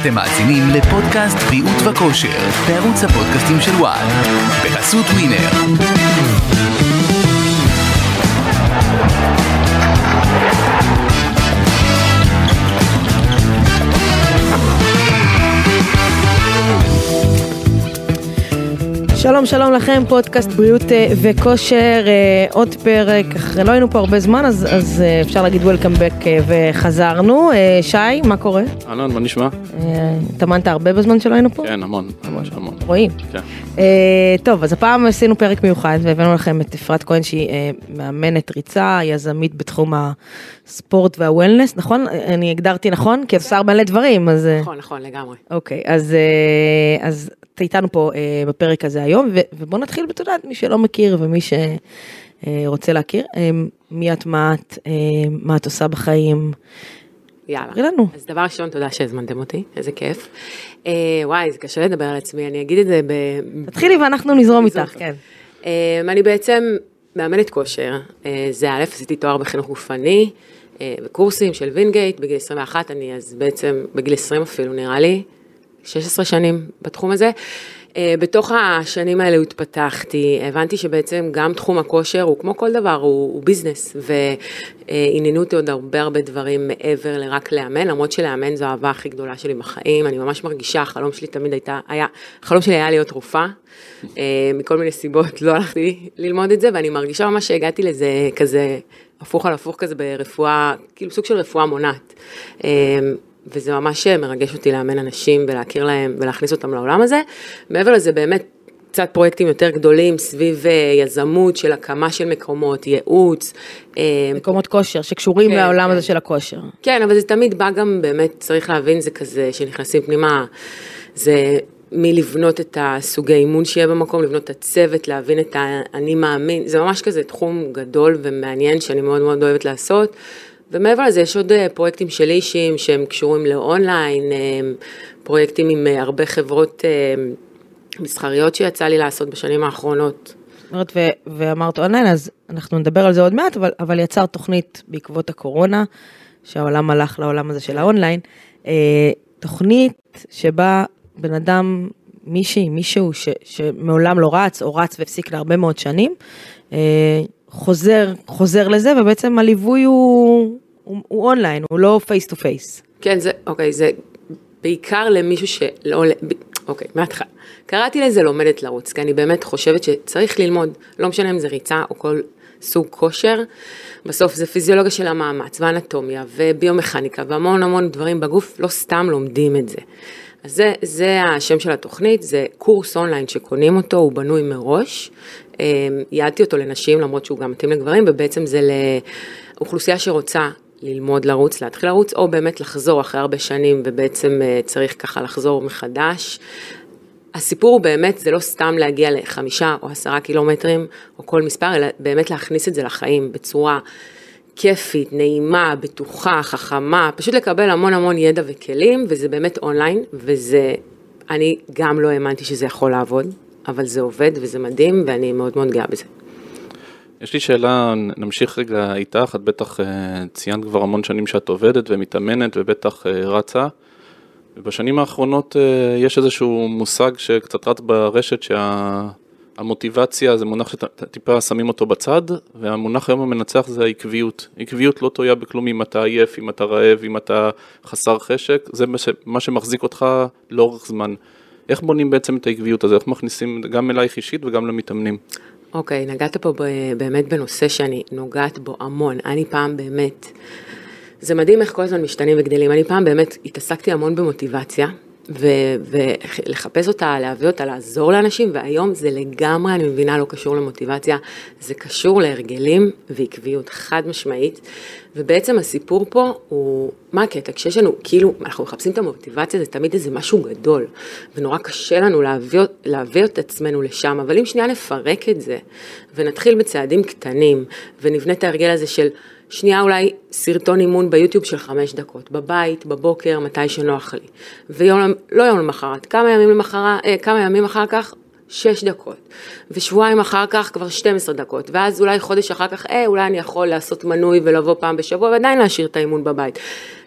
אתם מאזינים לפודקאסט בריאות וכושר בערוץ הפודקאסטים של וואן בחסות ווינר. שלום שלום לכם, פודקאסט בריאות אה, וכושר, אה, עוד פרק, אחרי לא היינו פה הרבה זמן אז, אז אה, אפשר להגיד Welcome back אה, וחזרנו. שי, מה קורה? אהלן, מה נשמע? התאמנת הרבה בזמן שלא היינו פה? כן, המון, ממש המון. רואים. כן. טוב, אז הפעם עשינו פרק מיוחד והבאנו לכם את אפרת כהן שהיא מאמנת ריצה, יזמית בתחום הספורט והוולנס, נכון? אני הגדרתי נכון? כי את עושה הרבה מלא דברים, אז... נכון, נכון, לגמרי. אוקיי, אז, אז את איתנו פה אה, בפרק הזה היום, ו- ובואו נתחיל בתודה יודעת, מי שלא מכיר ומי שרוצה להכיר. אה, מי את, מה את, אה, מה את עושה בחיים. יאללה. תראי לנו. אז דבר ראשון, תודה שהזמנתם אותי, איזה כיף. אה, וואי, זה קשה לדבר על עצמי, אני אגיד את זה ב... תתחילי ואנחנו נזרום איתך, כן. אה, אני בעצם מאמנת כושר, אה, זה א', עשיתי תואר בחינוך גופני, אה, בקורסים של וינגייט, בגיל 21, אני אז בעצם, בגיל 20 אפילו נראה לי, 16 שנים בתחום הזה. אה, בתוך השנים האלה התפתחתי, הבנתי שבעצם גם תחום הכושר הוא כמו כל דבר, הוא, הוא ביזנס, ועניינו אותי עוד הרבה הרבה דברים מעבר לרק לאמן, למרות שלאמן זו האהבה הכי גדולה שלי בחיים, אני ממש מרגישה, החלום שלי תמיד הייתה, היה, החלום שלי היה להיות רופאה, אה, מכל מיני סיבות לא הלכתי ללמוד את זה, ואני מרגישה ממש שהגעתי לזה כזה הפוך על הפוך כזה ברפואה, כאילו סוג של רפואה מונעת. אה, וזה ממש מרגש אותי לאמן אנשים ולהכיר להם ולהכניס אותם לעולם הזה. מעבר לזה באמת קצת פרויקטים יותר גדולים סביב אה, יזמות של הקמה של מקומות, ייעוץ. אה, מקומות כושר שקשורים כן, לעולם כן. הזה של הכושר. כן, אבל זה תמיד בא גם באמת, צריך להבין, זה כזה שנכנסים פנימה, זה מלבנות את הסוגי אימון שיהיה במקום, לבנות את הצוות, להבין את האני מאמין, זה ממש כזה תחום גדול ומעניין שאני מאוד מאוד אוהבת לעשות. ומעבר לזה יש עוד אה, פרויקטים שלי אישיים שהם קשורים לאונליין, אה, פרויקטים עם אה, הרבה חברות מסחריות שיצא לי לעשות בשנים האחרונות. אומרת, ו- ואמרת אונליין, אז אנחנו נדבר על זה עוד מעט, אבל, אבל יצרת תוכנית בעקבות הקורונה, שהעולם הלך לעולם הזה של האונליין, אה, תוכנית שבה בן אדם, מישהי, מישהו ש, שמעולם לא רץ, או רץ והפסיק להרבה מאוד שנים, אה, חוזר, חוזר לזה, ובעצם הליווי הוא, הוא, הוא אונליין, הוא לא face to face. כן, זה, אוקיי, זה בעיקר למישהו שלא, אוקיי, מההתחלה. קראתי לזה לומדת לרוץ, כי אני באמת חושבת שצריך ללמוד, לא משנה אם זה ריצה או כל סוג כושר, בסוף זה פיזיולוגיה של המאמץ, ואנטומיה, וביומכניקה, והמון המון דברים בגוף, לא סתם לומדים את זה. זה, זה השם של התוכנית, זה קורס אונליין שקונים אותו, הוא בנוי מראש. אה, ייעדתי אותו לנשים, למרות שהוא גם מתאים לגברים, ובעצם זה לאוכלוסייה שרוצה ללמוד לרוץ, להתחיל לרוץ, או באמת לחזור אחרי הרבה שנים, ובעצם אה, צריך ככה לחזור מחדש. הסיפור הוא באמת, זה לא סתם להגיע לחמישה או עשרה קילומטרים, או כל מספר, אלא באמת להכניס את זה לחיים בצורה כיפית, נעימה, בטוחה, חכמה, פשוט לקבל המון המון ידע וכלים, וזה באמת אונליין, וזה, אני גם לא האמנתי שזה יכול לעבוד, אבל זה עובד וזה מדהים, ואני מאוד מאוד גאה בזה. יש לי שאלה, נמשיך רגע איתך, את בטח אה, ציינת כבר המון שנים שאת עובדת ומתאמנת ובטח אה, רצה. ובשנים האחרונות אה, יש איזשהו מושג שקצת רץ ברשת שהמוטיבציה זה מונח שטיפה שמים אותו בצד, והמונח היום המנצח זה העקביות. עקביות לא תלויה בכלום אם אתה עייף, אם אתה רעב, אם אתה חסר חשק, זה מה שמחזיק אותך לאורך זמן. איך בונים בעצם את העקביות הזו, איך מכניסים גם אלייך אישית וגם למתאמנים? אוקיי, נגעת פה באמת בנושא שאני נוגעת בו המון. אני פעם באמת, זה מדהים איך כל הזמן משתנים וגדלים. אני פעם באמת התעסקתי המון במוטיבציה, ולחפש אותה, להביא אותה, לעזור לאנשים, והיום זה לגמרי, אני מבינה, לא קשור למוטיבציה, זה קשור להרגלים ועקביות, חד משמעית. ובעצם הסיפור פה הוא, מה הקטע? כשיש לנו, כאילו, אנחנו מחפשים את המוטיבציה, זה תמיד איזה משהו גדול, ונורא קשה לנו להביא, להביא את עצמנו לשם, אבל אם שנייה נפרק את זה, ונתחיל בצעדים קטנים, ונבנה את ההרגל הזה של... שנייה אולי סרטון אימון ביוטיוב של חמש דקות, בבית, בבוקר, מתי שנוח לי. ויום, לא יום למחרת, כמה ימים למחרת, אה, כמה ימים אחר כך, 6 דקות, ושבועיים אחר כך כבר 12 דקות, ואז אולי חודש אחר כך, אה, אולי אני יכול לעשות מנוי ולבוא פעם בשבוע ועדיין להשאיר את האימון בבית.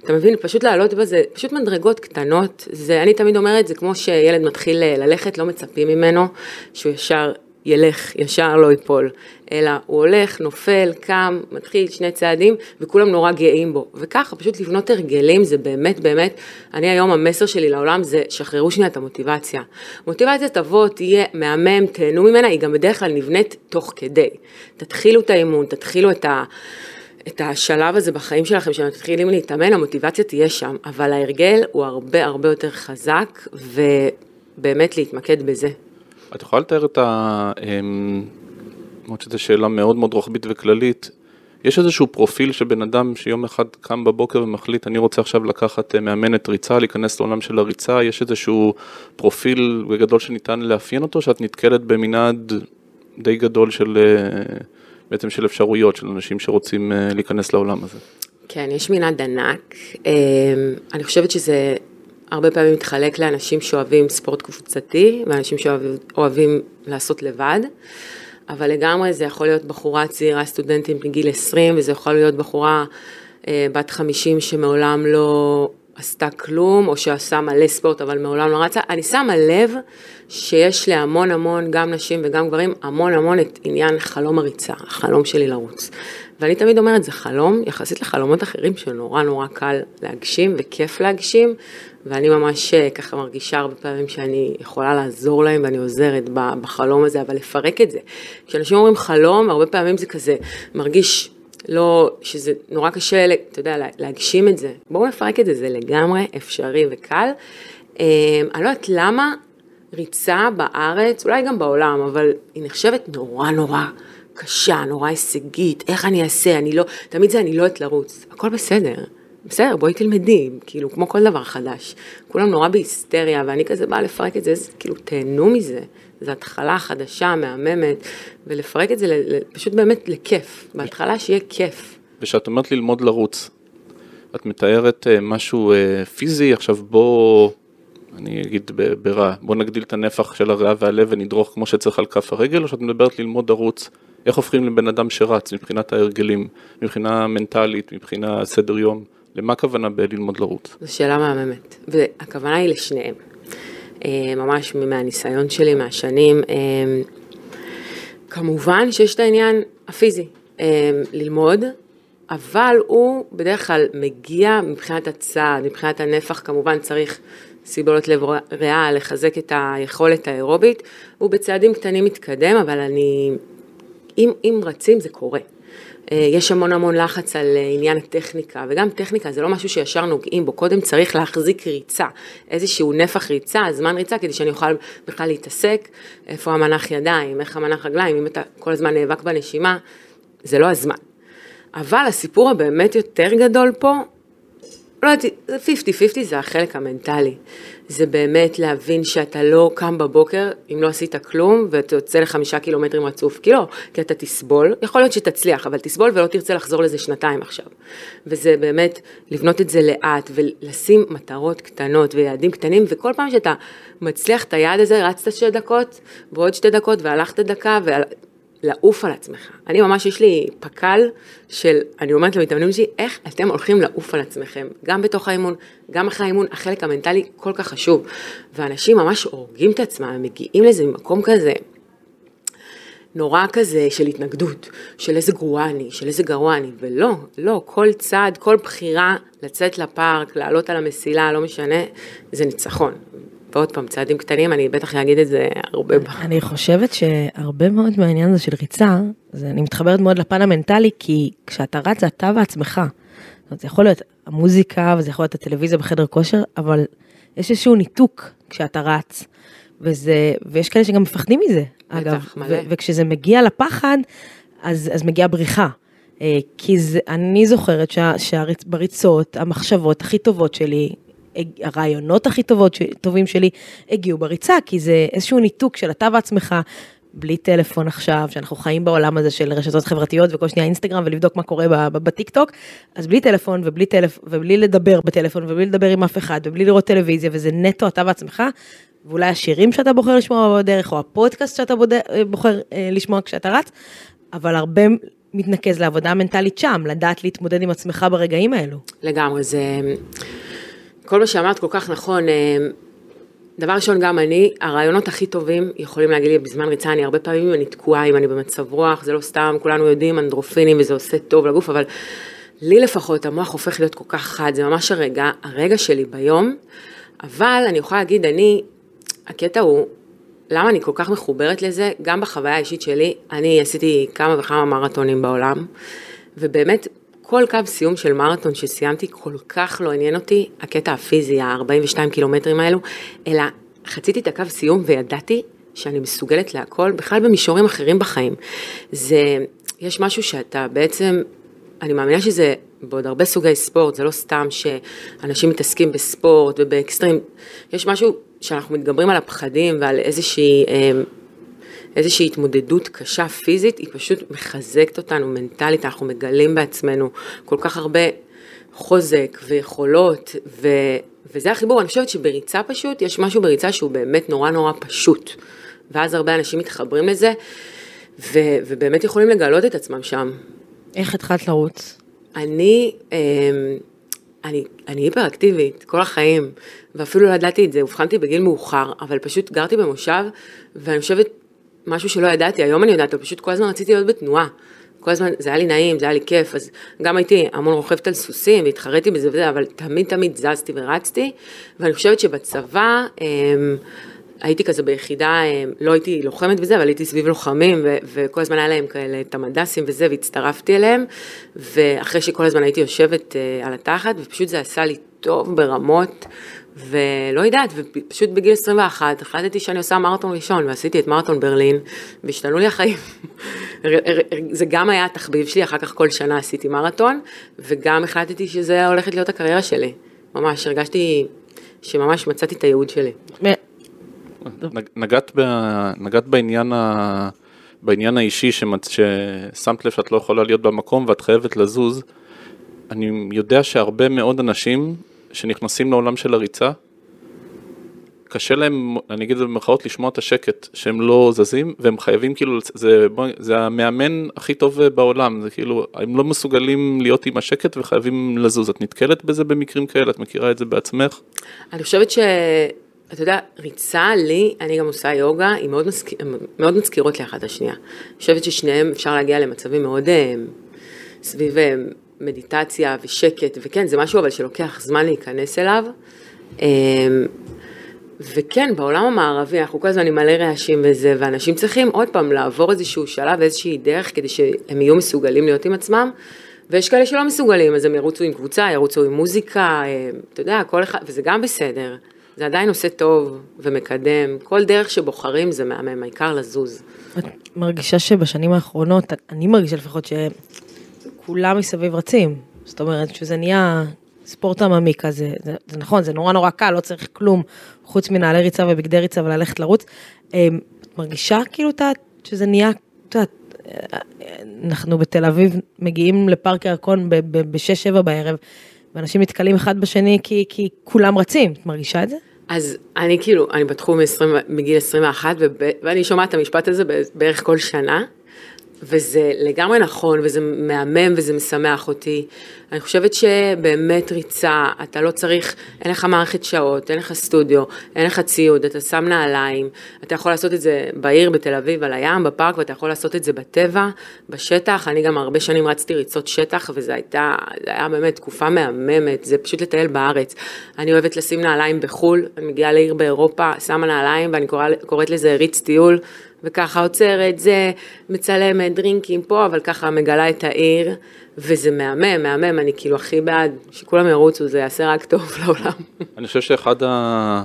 אתה מבין, פשוט לעלות בזה, פשוט מדרגות קטנות, זה, אני תמיד אומרת, זה כמו שילד מתחיל אה, ללכת, לא מצפים ממנו שהוא ישר ילך, ישר לא ייפול, אלא הוא הולך, נופל, קם, מתחיל שני צעדים, וכולם נורא גאים בו. וככה, פשוט לבנות הרגלים זה באמת באמת, אני היום המסר שלי לעולם זה, שחררו שנייה את המוטיבציה. מוטיבציה תבוא, תהיה מהמם, תהנו ממנה, היא גם בדרך כלל נבנית תוך כדי. תתחילו את האימון, תתחילו את ה... את השלב הזה בחיים שלכם, שאתם מתחילים להתאמן, המוטיבציה תהיה שם, אבל ההרגל הוא הרבה הרבה יותר חזק, ובאמת להתמקד בזה. את יכולה לתאר את ה... אמ, למרות שזו שאלה מאוד מאוד רוחבית וכללית, יש איזשהו פרופיל של בן אדם שיום אחד קם בבוקר ומחליט, אני רוצה עכשיו לקחת אה, מאמנת ריצה, להיכנס לעולם של הריצה, יש איזשהו פרופיל גדול שניתן לאפיין אותו, שאת נתקלת במנעד די גדול של, אה, בעצם של אפשרויות, של אנשים שרוצים אה, להיכנס לעולם הזה. כן, יש מנעד ענק. אני חושבת שזה הרבה פעמים מתחלק לאנשים שאוהבים ספורט קבוצתי, ואנשים שאוהבים לעשות לבד. אבל לגמרי זה יכול להיות בחורה צעירה, סטודנטים בגיל 20, וזה יכול להיות בחורה אה, בת 50 שמעולם לא עשתה כלום, או שעשה מלא ספורט אבל מעולם לא רצה. אני שמה לב שיש להמון המון, גם נשים וגם גברים, המון המון את עניין חלום הריצה, החלום שלי לרוץ. ואני תמיד אומרת, זה חלום יחסית לחלומות אחרים שנורא נורא קל להגשים וכיף להגשים, ואני ממש אה, ככה מרגישה הרבה פעמים שאני יכולה לעזור להם ואני עוזרת בחלום הזה, אבל לפרק את זה. כשאנשים אומרים חלום, הרבה פעמים זה כזה מרגיש לא, שזה נורא קשה, אתה יודע, להגשים את זה. בואו נפרק את זה, זה לגמרי אפשרי וקל. אה, אני לא יודעת למה ריצה בארץ, אולי גם בעולם, אבל היא נחשבת נורא נורא קשה, נורא הישגית, איך אני אעשה, אני לא, תמיד זה אני לא יודעת לרוץ, הכל בסדר. בסדר, בואי תלמדי, כאילו, כמו כל דבר חדש. כולם נורא בהיסטריה, ואני כזה באה לפרק את זה, אז כאילו, תהנו מזה. זו התחלה חדשה, מהממת, ולפרק את זה פשוט באמת לכיף. בהתחלה שיהיה כיף. וכשאת אומרת ללמוד לרוץ, את מתארת אה, משהו אה, פיזי, עכשיו בוא, אני אגיד ברע, בוא נגדיל את הנפח של הריאה והלב ונדרוך כמו שצריך על כף הרגל, או שאת מדברת ללמוד לרוץ, איך הופכים לבן אדם שרץ מבחינת ההרגלים, מבחינה מנטלית, מבחינה סדר יום? למה הכוונה בללמוד לרוץ? זו שאלה מהממת, והכוונה היא לשניהם. אה, ממש מהניסיון שלי, מהשנים. אה, כמובן שיש את העניין הפיזי, אה, ללמוד, אבל הוא בדרך כלל מגיע מבחינת הצעד, מבחינת הנפח, כמובן צריך סיבולות לב ריאה, לחזק את היכולת האירובית, הוא בצעדים קטנים מתקדם, אבל אני, אם, אם רצים זה קורה. אה, יש המון המון לחץ על אה, עניין הטכניקה, וגם טכניקה זה לא משהו שישר נוגעים בו, קודם צריך להחזיק ריצה, איזשהו נפח ריצה, זמן ריצה, כדי שאני אוכל בכלל להתעסק, איפה המנח ידיים, איך המנח רגליים, אם אתה כל הזמן נאבק בנשימה, זה לא הזמן. אבל הסיפור הבאמת יותר גדול פה, לא יודעת, 50-50 זה החלק המנטלי. זה באמת להבין שאתה לא קם בבוקר אם לא עשית כלום ואתה יוצא לחמישה קילומטרים רצוף, כי לא, כי אתה תסבול, יכול להיות שתצליח, אבל תסבול ולא תרצה לחזור לזה שנתיים עכשיו. וזה באמת לבנות את זה לאט ולשים מטרות קטנות ויעדים קטנים, וכל פעם שאתה מצליח את היעד הזה, רצת שתי דקות ועוד שתי דקות והלכת דקה, לעוף על עצמך. אני ממש, יש לי פק"ל של, אני אומרת למתאמנים שלי, איך אתם הולכים לעוף על עצמכם, גם בתוך האימון, גם אחרי האימון, החלק המנטלי כל כך חשוב. ואנשים ממש הורגים את עצמם, הם מגיעים לזה ממקום כזה, נורא כזה של התנגדות, של איזה גרוע אני, של איזה גרוע אני, ולא, לא, כל צעד, כל בחירה לצאת לפארק, לעלות על המסילה, לא משנה, זה ניצחון. ועוד פעם, צעדים קטנים, אני בטח אגיד את זה הרבה. אני חושבת שהרבה מאוד מהעניין הזה של ריצה, זה, אני מתחברת מאוד לפן המנטלי, כי כשאתה רץ זה אתה ועצמך. זאת אומרת, זה יכול להיות המוזיקה וזה יכול להיות הטלוויזיה בחדר כושר, אבל יש איזשהו ניתוק כשאתה רץ, וזה, ויש כאלה שגם מפחדים מזה, אגב. בטח, מלא. וכשזה מגיע לפחד, אז, אז מגיעה בריחה. אה, כי זה, אני זוכרת שבריצות, המחשבות הכי טובות שלי הרעיונות הכי טובות, טובים שלי הגיעו בריצה, כי זה איזשהו ניתוק של אתה ועצמך, בלי טלפון עכשיו, שאנחנו חיים בעולם הזה של רשתות חברתיות וכל שנייה אינסטגרם ולבדוק מה קורה בטיק טוק, אז בלי טלפון ובלי, טלפ... ובלי לדבר בטלפון ובלי לדבר עם אף אחד ובלי לראות טלוויזיה וזה נטו אתה ועצמך, ואולי השירים שאתה בוחר לשמוע בדרך, או הפודקאסט שאתה. בוחר אה, לשמוע כשאתה רץ, אבל הרבה מתנקז לעבודה מנטלית שם, לדעת להתמודד עם עצמך ברגעים האלו. לגמרי, זה... כל מה שאמרת כל כך נכון. אה, דבר ראשון, גם אני, הרעיונות הכי טובים יכולים להגיד לי בזמן ריצה, אני הרבה פעמים, אני תקועה, אם אני במצב רוח, זה לא סתם, כולנו יודעים, אנדרופינים וזה עושה טוב לגוף, אבל לי לפחות, המוח הופך להיות כל כך חד, זה ממש הרגע, הרגע שלי ביום, אבל אני יכולה להגיד, אני, הקטע הוא, למה אני כל כך מחוברת לזה? גם בחוויה האישית שלי, אני עשיתי כמה וכמה מרתונים בעולם, ובאמת, כל קו סיום של מרתון שסיימתי כל כך לא עניין אותי, הקטע הפיזי, ה-42 קילומטרים האלו, אלא חציתי את הקו סיום וידעתי שאני מסוגלת להכל, בכלל במישורים אחרים בחיים. זה, יש משהו שאתה בעצם, אני מאמינה שזה בעוד הרבה סוגי ספורט, זה לא סתם שאנשים מתעסקים בספורט ובאקסטרים, יש משהו שאנחנו מתגברים על הפחדים ועל איזושהי... איזושהי התמודדות קשה פיזית, היא פשוט מחזקת אותנו מנטלית, אנחנו מגלים בעצמנו כל כך הרבה חוזק ויכולות, ו, וזה החיבור, אני חושבת שבריצה פשוט, יש משהו בריצה שהוא באמת נורא נורא פשוט, ואז הרבה אנשים מתחברים לזה, ו, ובאמת יכולים לגלות את עצמם שם. איך התחלת לרוץ? אני, אמ, אני, אני היפראקטיבית כל החיים, ואפילו לא ידעתי את זה, אובחנתי בגיל מאוחר, אבל פשוט גרתי במושב, ואני חושבת משהו שלא ידעתי, היום אני יודעת, פשוט כל הזמן רציתי להיות בתנועה. כל הזמן, זה היה לי נעים, זה היה לי כיף, אז גם הייתי המון רוכבת על סוסים והתחרתי בזה וזה, אבל תמיד תמיד זזתי ורצתי, ואני חושבת שבצבא, אמ, הייתי כזה ביחידה, אמ, לא הייתי לוחמת וזה, אבל הייתי סביב לוחמים, ו- וכל הזמן היה להם כאלה את המדסים וזה, והצטרפתי אליהם, ואחרי שכל הזמן הייתי יושבת אה, על התחת, ופשוט זה עשה לי טוב ברמות. ולא יודעת, ופשוט בגיל 21 החלטתי שאני עושה מרתון ראשון, ועשיתי את מרתון ברלין, והשתנו לי החיים. זה גם היה התחביב שלי, אחר כך כל שנה עשיתי מרתון, וגם החלטתי שזה הולכת להיות הקריירה שלי. ממש, הרגשתי שממש מצאתי את הייעוד שלי. נגעת, ב, נגעת בעניין, ה, בעניין האישי שמצ, ששמת לב שאת לא יכולה להיות במקום ואת חייבת לזוז. אני יודע שהרבה מאוד אנשים שנכנסים לעולם של הריצה, קשה להם, אני אגיד את זה במרכאות, לשמוע את השקט, שהם לא זזים, והם חייבים כאילו, זה, זה המאמן הכי טוב בעולם, זה כאילו, הם לא מסוגלים להיות עם השקט וחייבים לזוז. את נתקלת בזה במקרים כאלה? את מכירה את זה בעצמך? אני חושבת ש... אתה יודע, ריצה לי, אני גם עושה יוגה, היא מאוד, מזכיר, מאוד מזכירות לי אחת השנייה. אני חושבת ששניהם אפשר להגיע למצבים מאוד אה, סביב אה, מדיטציה ושקט, וכן, זה משהו אבל שלוקח זמן להיכנס אליו. אמ, וכן, בעולם המערבי אנחנו כל הזמן עם מלא רעשים וזה, ואנשים צריכים עוד פעם לעבור איזשהו שלב, איזושהי דרך, כדי שהם יהיו מסוגלים להיות עם עצמם. ויש כאלה שלא מסוגלים, אז הם ירוצו עם קבוצה, ירוצו עם מוזיקה, אמ, אתה יודע, כל אחד, וזה גם בסדר. זה עדיין עושה טוב ומקדם, כל דרך שבוחרים זה מהמם, העיקר לזוז. את מרגישה שבשנים האחרונות, אני מרגישה לפחות ש... כולם מסביב רצים. זאת אומרת, שזה נהיה ספורט עממי כזה, זה, זה נכון, זה נורא נורא קל, לא צריך כלום חוץ מנעלי ריצה ובגדי ריצה וללכת לרוץ. אמ, את מרגישה כאילו שזה נהיה, את יודעת, אנחנו בתל אביב מגיעים לפארק ירקון ב-6-7 בערב, ואנשים נתקלים אחד בשני כי, כי כולם רצים, את מרגישה את זה? אז אני כאילו, אני בתחום מגיל 21, ואני שומעת את המשפט הזה בערך כל שנה. וזה לגמרי נכון, וזה מהמם וזה משמח אותי. אני חושבת שבאמת ריצה, אתה לא צריך, אין לך מערכת שעות, אין לך סטודיו, אין לך ציוד, אתה שם נעליים, אתה יכול לעשות את זה בעיר, בתל אביב, על הים, בפארק, ואתה יכול לעשות את זה בטבע, בשטח. אני גם הרבה שנים רצתי ריצות שטח, וזה הייתה, זה היה באמת תקופה מהממת, זה פשוט לטייל בארץ. אני אוהבת לשים נעליים בחו"ל, אני מגיעה לעיר באירופה, שמה נעליים, ואני קורא, קוראת לזה ריץ טיול. וככה עוצרת, זה מצלמת דרינקים פה, אבל ככה מגלה את העיר, וזה מהמם, מהמם, אני כאילו הכי בעד שכולם ירוצו, זה יעשה רק טוב לעולם. אני חושב שאחד ה...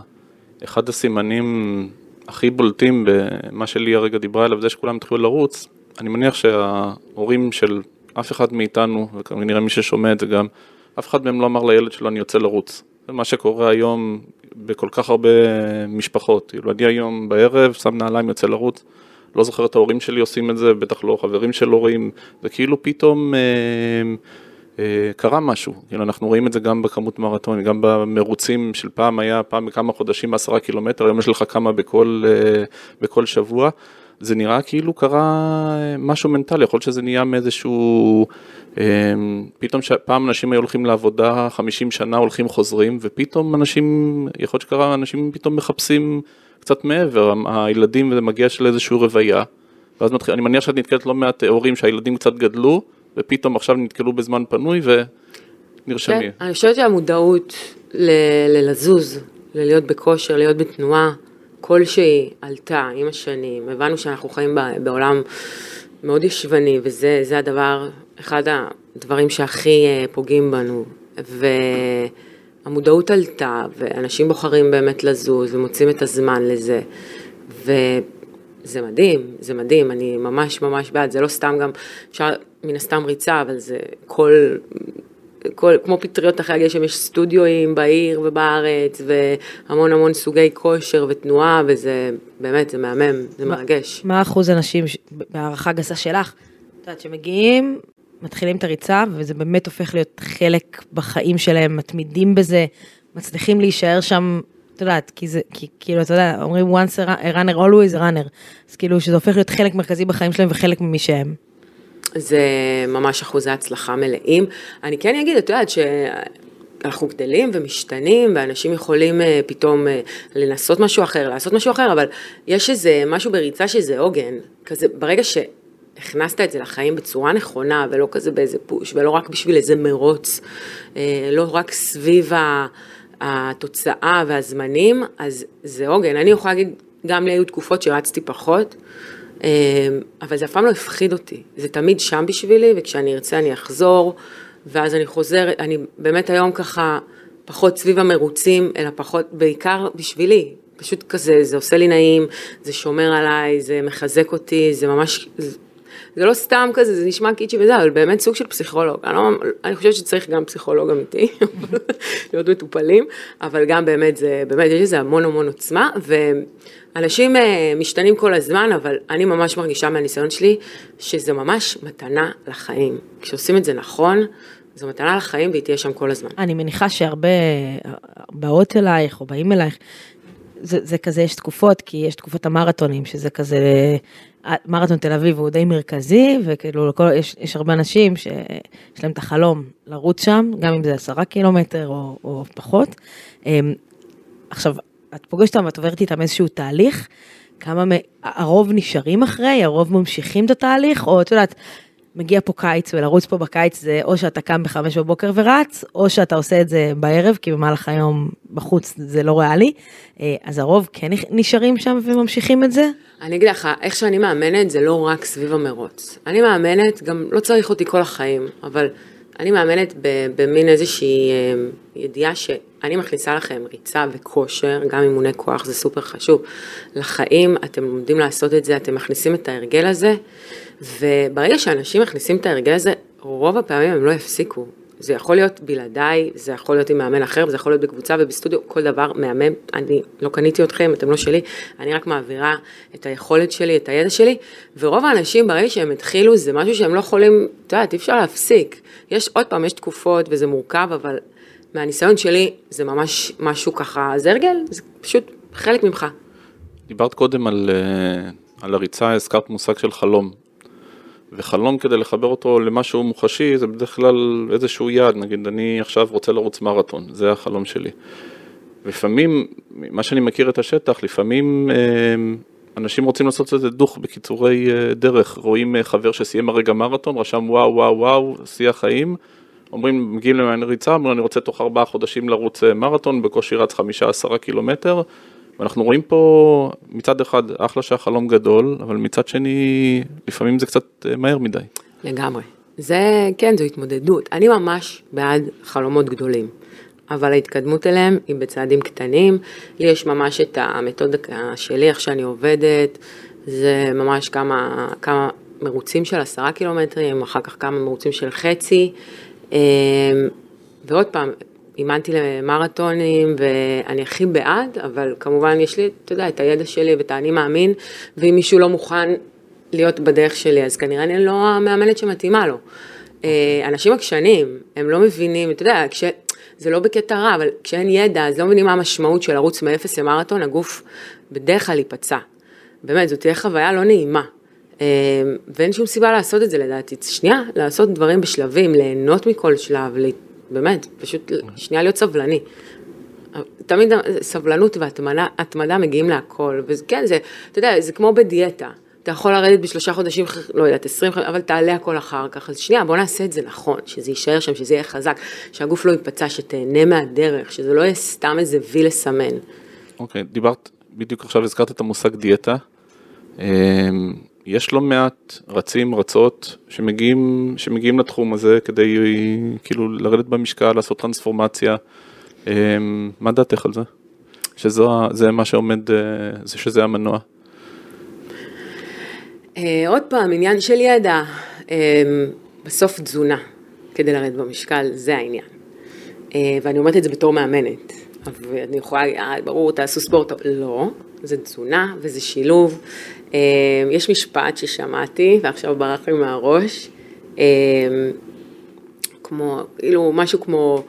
אחד הסימנים הכי בולטים במה שלי הרגע דיברה עליו, זה שכולם התחילו לרוץ, אני מניח שההורים של אף אחד מאיתנו, וכנראה מי ששומע את זה גם, אף אחד מהם לא אמר לילד שלו אני יוצא לרוץ. זה מה שקורה היום בכל כך הרבה משפחות. כאילו, אני היום בערב שם נעליים, יוצא לרוץ, לא זוכר את ההורים שלי עושים את זה, בטח לא חברים של הורים, וכאילו פתאום אה, אה, קרה משהו, כאילו אנחנו רואים את זה גם בכמות מרתונים, גם במרוצים של פעם היה פעם בכמה חודשים עשרה קילומטר, היום יש לך כמה בכל, אה, בכל שבוע, זה נראה כאילו קרה אה, משהו מנטלי, יכול להיות שזה נהיה מאיזשהו, פתאום פעם אנשים היו הולכים לעבודה 50 שנה הולכים חוזרים, ופתאום אנשים, יכול להיות שקרה, אנשים פתאום מחפשים קצת מעבר, הילדים וזה מגיע של איזושהי רוויה, ואז מתחיל, אני מניח שאת נתקלת לא מעט הורים שהילדים קצת גדלו, ופתאום עכשיו נתקלו בזמן פנוי ונרשמים. כן, אני חושבת שהמודעות ללזוז, ללהיות בכושר, להיות בתנועה, כלשהי עלתה עם השנים, הבנו שאנחנו חיים בעולם מאוד ישבני, וזה הדבר, אחד הדברים שהכי אה, פוגעים בנו, והמודעות עלתה, ואנשים בוחרים באמת לזוז, ומוצאים את הזמן לזה, ו... זה מדהים, זה מדהים, אני ממש ממש בעד, זה לא סתם גם, אפשר מן הסתם ריצה, אבל זה כל, כל, כמו פטריות אחרי הגשם, יש סטודיואים בעיר ובארץ, והמון המון סוגי כושר ותנועה, וזה באמת, זה מהמם, זה מה, מרגש. מה אחוז הנשים, בהערכה גסה שלך, את יודעת, שמגיעים, מתחילים את הריצה, וזה באמת הופך להיות חלק בחיים שלהם, מתמידים בזה, מצליחים להישאר שם את יודעת, כי זה, כי כאילו, אתה יודע, אומרים once a runner, always a runner. אז כאילו, שזה הופך להיות חלק מרכזי בחיים שלהם וחלק ממי שהם. זה ממש אחוזי הצלחה מלאים. אני כן אגיד, את יודעת, שאנחנו גדלים ומשתנים, ואנשים יכולים אה, פתאום אה, לנסות משהו אחר, לעשות משהו אחר, אבל יש איזה משהו בריצה שזה עוגן. כזה, ברגע שהכנסת את זה לחיים בצורה נכונה, ולא כזה באיזה פוש, ולא רק בשביל איזה מרוץ, אה, לא רק סביב. התוצאה והזמנים, אז זה עוגן. אני יכולה להגיד, גם לי היו תקופות שרצתי פחות, אה, אבל זה אף פעם לא הפחיד אותי. זה תמיד שם בשבילי, וכשאני ארצה אני אחזור, ואז אני חוזרת, אני באמת היום ככה פחות סביב המרוצים, אלא פחות, בעיקר בשבילי. פשוט כזה, זה עושה לי נעים, זה שומר עליי, זה מחזק אותי, זה ממש, זה לא סתם כזה, זה נשמע קיצ'י וזה, אבל באמת סוג של פסיכולוג. אני, לא, אני חושבת שצריך גם פסיכולוג אמיתי, להיות מטופלים, אבל גם באמת, זה, באמת, יש לזה המון המון עוצמה, ואנשים uh, משתנים כל הזמן, אבל אני ממש מרגישה מהניסיון שלי, שזה ממש מתנה לחיים. כשעושים את זה נכון, זו מתנה לחיים והיא תהיה שם כל הזמן. אני מניחה שהרבה באות אלייך או באים אלייך, זה, זה כזה, יש תקופות, כי יש תקופות המרתונים, שזה כזה מרתון תל אביב הוא די מרכזי, וכאילו לכל, יש, יש הרבה אנשים שיש להם את החלום לרוץ שם, גם אם זה עשרה קילומטר או, או פחות. אמ, עכשיו, את פוגשת אותם ואת עוברת איתם איזשהו תהליך, כמה, הרוב נשארים אחרי, הרוב ממשיכים את התהליך, או את יודעת, מגיע פה קיץ ולרוץ פה בקיץ זה או שאתה קם בחמש בבוקר ורץ, או שאתה עושה את זה בערב, כי במהלך היום בחוץ זה לא ריאלי. אה, אז הרוב כן נשארים שם וממשיכים את זה? אני אגיד לך, איך שאני מאמנת זה לא רק סביב המרוץ. אני מאמנת, גם לא צריך אותי כל החיים, אבל אני מאמנת במין איזושהי אה, ידיעה שאני מכניסה לכם ריצה וכושר, גם אימוני כוח זה סופר חשוב. לחיים, אתם לומדים לעשות את זה, אתם מכניסים את ההרגל הזה. וברגע שאנשים מכניסים את ההרגל הזה, רוב הפעמים הם לא יפסיקו. זה יכול להיות בלעדיי, זה יכול להיות עם מאמן אחר, וזה יכול להיות בקבוצה ובסטודיו, כל דבר מהמם. אני לא קניתי אתכם, אתם לא שלי, אני רק מעבירה את היכולת שלי, את הידע שלי, ורוב האנשים ברגע שהם התחילו, זה משהו שהם לא יכולים, את יודעת, אי אפשר להפסיק. יש, עוד פעם, יש תקופות וזה מורכב, אבל מהניסיון שלי, זה ממש משהו ככה, זה הרגל, זה פשוט חלק ממך. דיברת קודם על, אה, על הריצה, הזכרת מושג של חלום. וחלום כדי לחבר אותו למשהו מוחשי זה בדרך כלל איזשהו יעד, נגיד אני עכשיו רוצה לרוץ מרתון, זה החלום שלי. לפעמים, מה שאני מכיר את השטח, לפעמים אה, אנשים רוצים לעשות את זה דוך בקיצורי אה, דרך, רואים אה, חבר שסיים הרגע מרתון, רשם וואו וואו וואו, שיא החיים, אומרים, מגיעים למעין ריצה, אומרים אני רוצה תוך ארבעה חודשים לרוץ מרתון, בקושי רץ חמישה עשרה קילומטר, ואנחנו רואים פה מצד אחד אחלה שהחלום גדול, אבל מצד שני לפעמים זה קצת אה, מהר מדי. לגמרי. זה, כן, זו התמודדות. אני ממש בעד חלומות גדולים, אבל ההתקדמות אליהם היא בצעדים קטנים. לי יש ממש את המתודה שלי, איך שאני עובדת, זה ממש כמה, כמה מרוצים של עשרה קילומטרים, אחר כך כמה מרוצים של חצי. אה, ועוד פעם, אימנתי למרתונים ואני הכי בעד, אבל כמובן יש לי, אתה יודע, את הידע שלי ואת האני מאמין, ואם מישהו לא מוכן להיות בדרך שלי, אז כנראה אני לא המאמנת שמתאימה לו. אה, אנשים עקשנים, הם לא מבינים, אתה יודע, כש... זה לא בקטע רע, אבל כשאין ידע, אז לא מבינים מה המשמעות של לרוץ מאפס למרתון, הגוף בדרך כלל ייפצע. באמת, זאת תהיה חוויה לא נעימה. אה, ואין שום סיבה לעשות את זה לדעתי. שנייה, לעשות דברים בשלבים, ליהנות מכל שלב, באמת, פשוט שנייה להיות סבלני. תמיד סבלנות והתמדה התמדה מגיעים להכל, וכן, זה, אתה יודע, זה כמו בדיאטה. אתה יכול לרדת בשלושה חודשים, לא יודעת, עשרים, אבל תעלה הכל אחר כך. אז שנייה, בוא נעשה את זה נכון, שזה יישאר שם, שזה יהיה חזק, שהגוף לא ייפצע, שתהנה מהדרך, שזה לא יהיה סתם איזה וי לסמן. אוקיי, דיברת, בדיוק עכשיו הזכרת את המושג דיאטה. אמ, יש לא מעט רצים, רצות, שמגיעים, שמגיעים לתחום הזה כדי כאילו לרדת במשקל, לעשות טרנספורמציה. אמ, מה דעתך על זה? שזה מה שעומד, אה, זה שזה המנוע. אה, עוד פעם, עניין של ידע, אה, בסוף תזונה כדי לרדת במשקל, זה העניין. אה, ואני אומרת את זה בתור מאמנת. ואני יכולה, ברור, תעשו ספורט, לא, זה תזונה וזה שילוב. אה, יש משפט ששמעתי ועכשיו ברח לי מהראש, אה, כמו, כאילו משהו כמו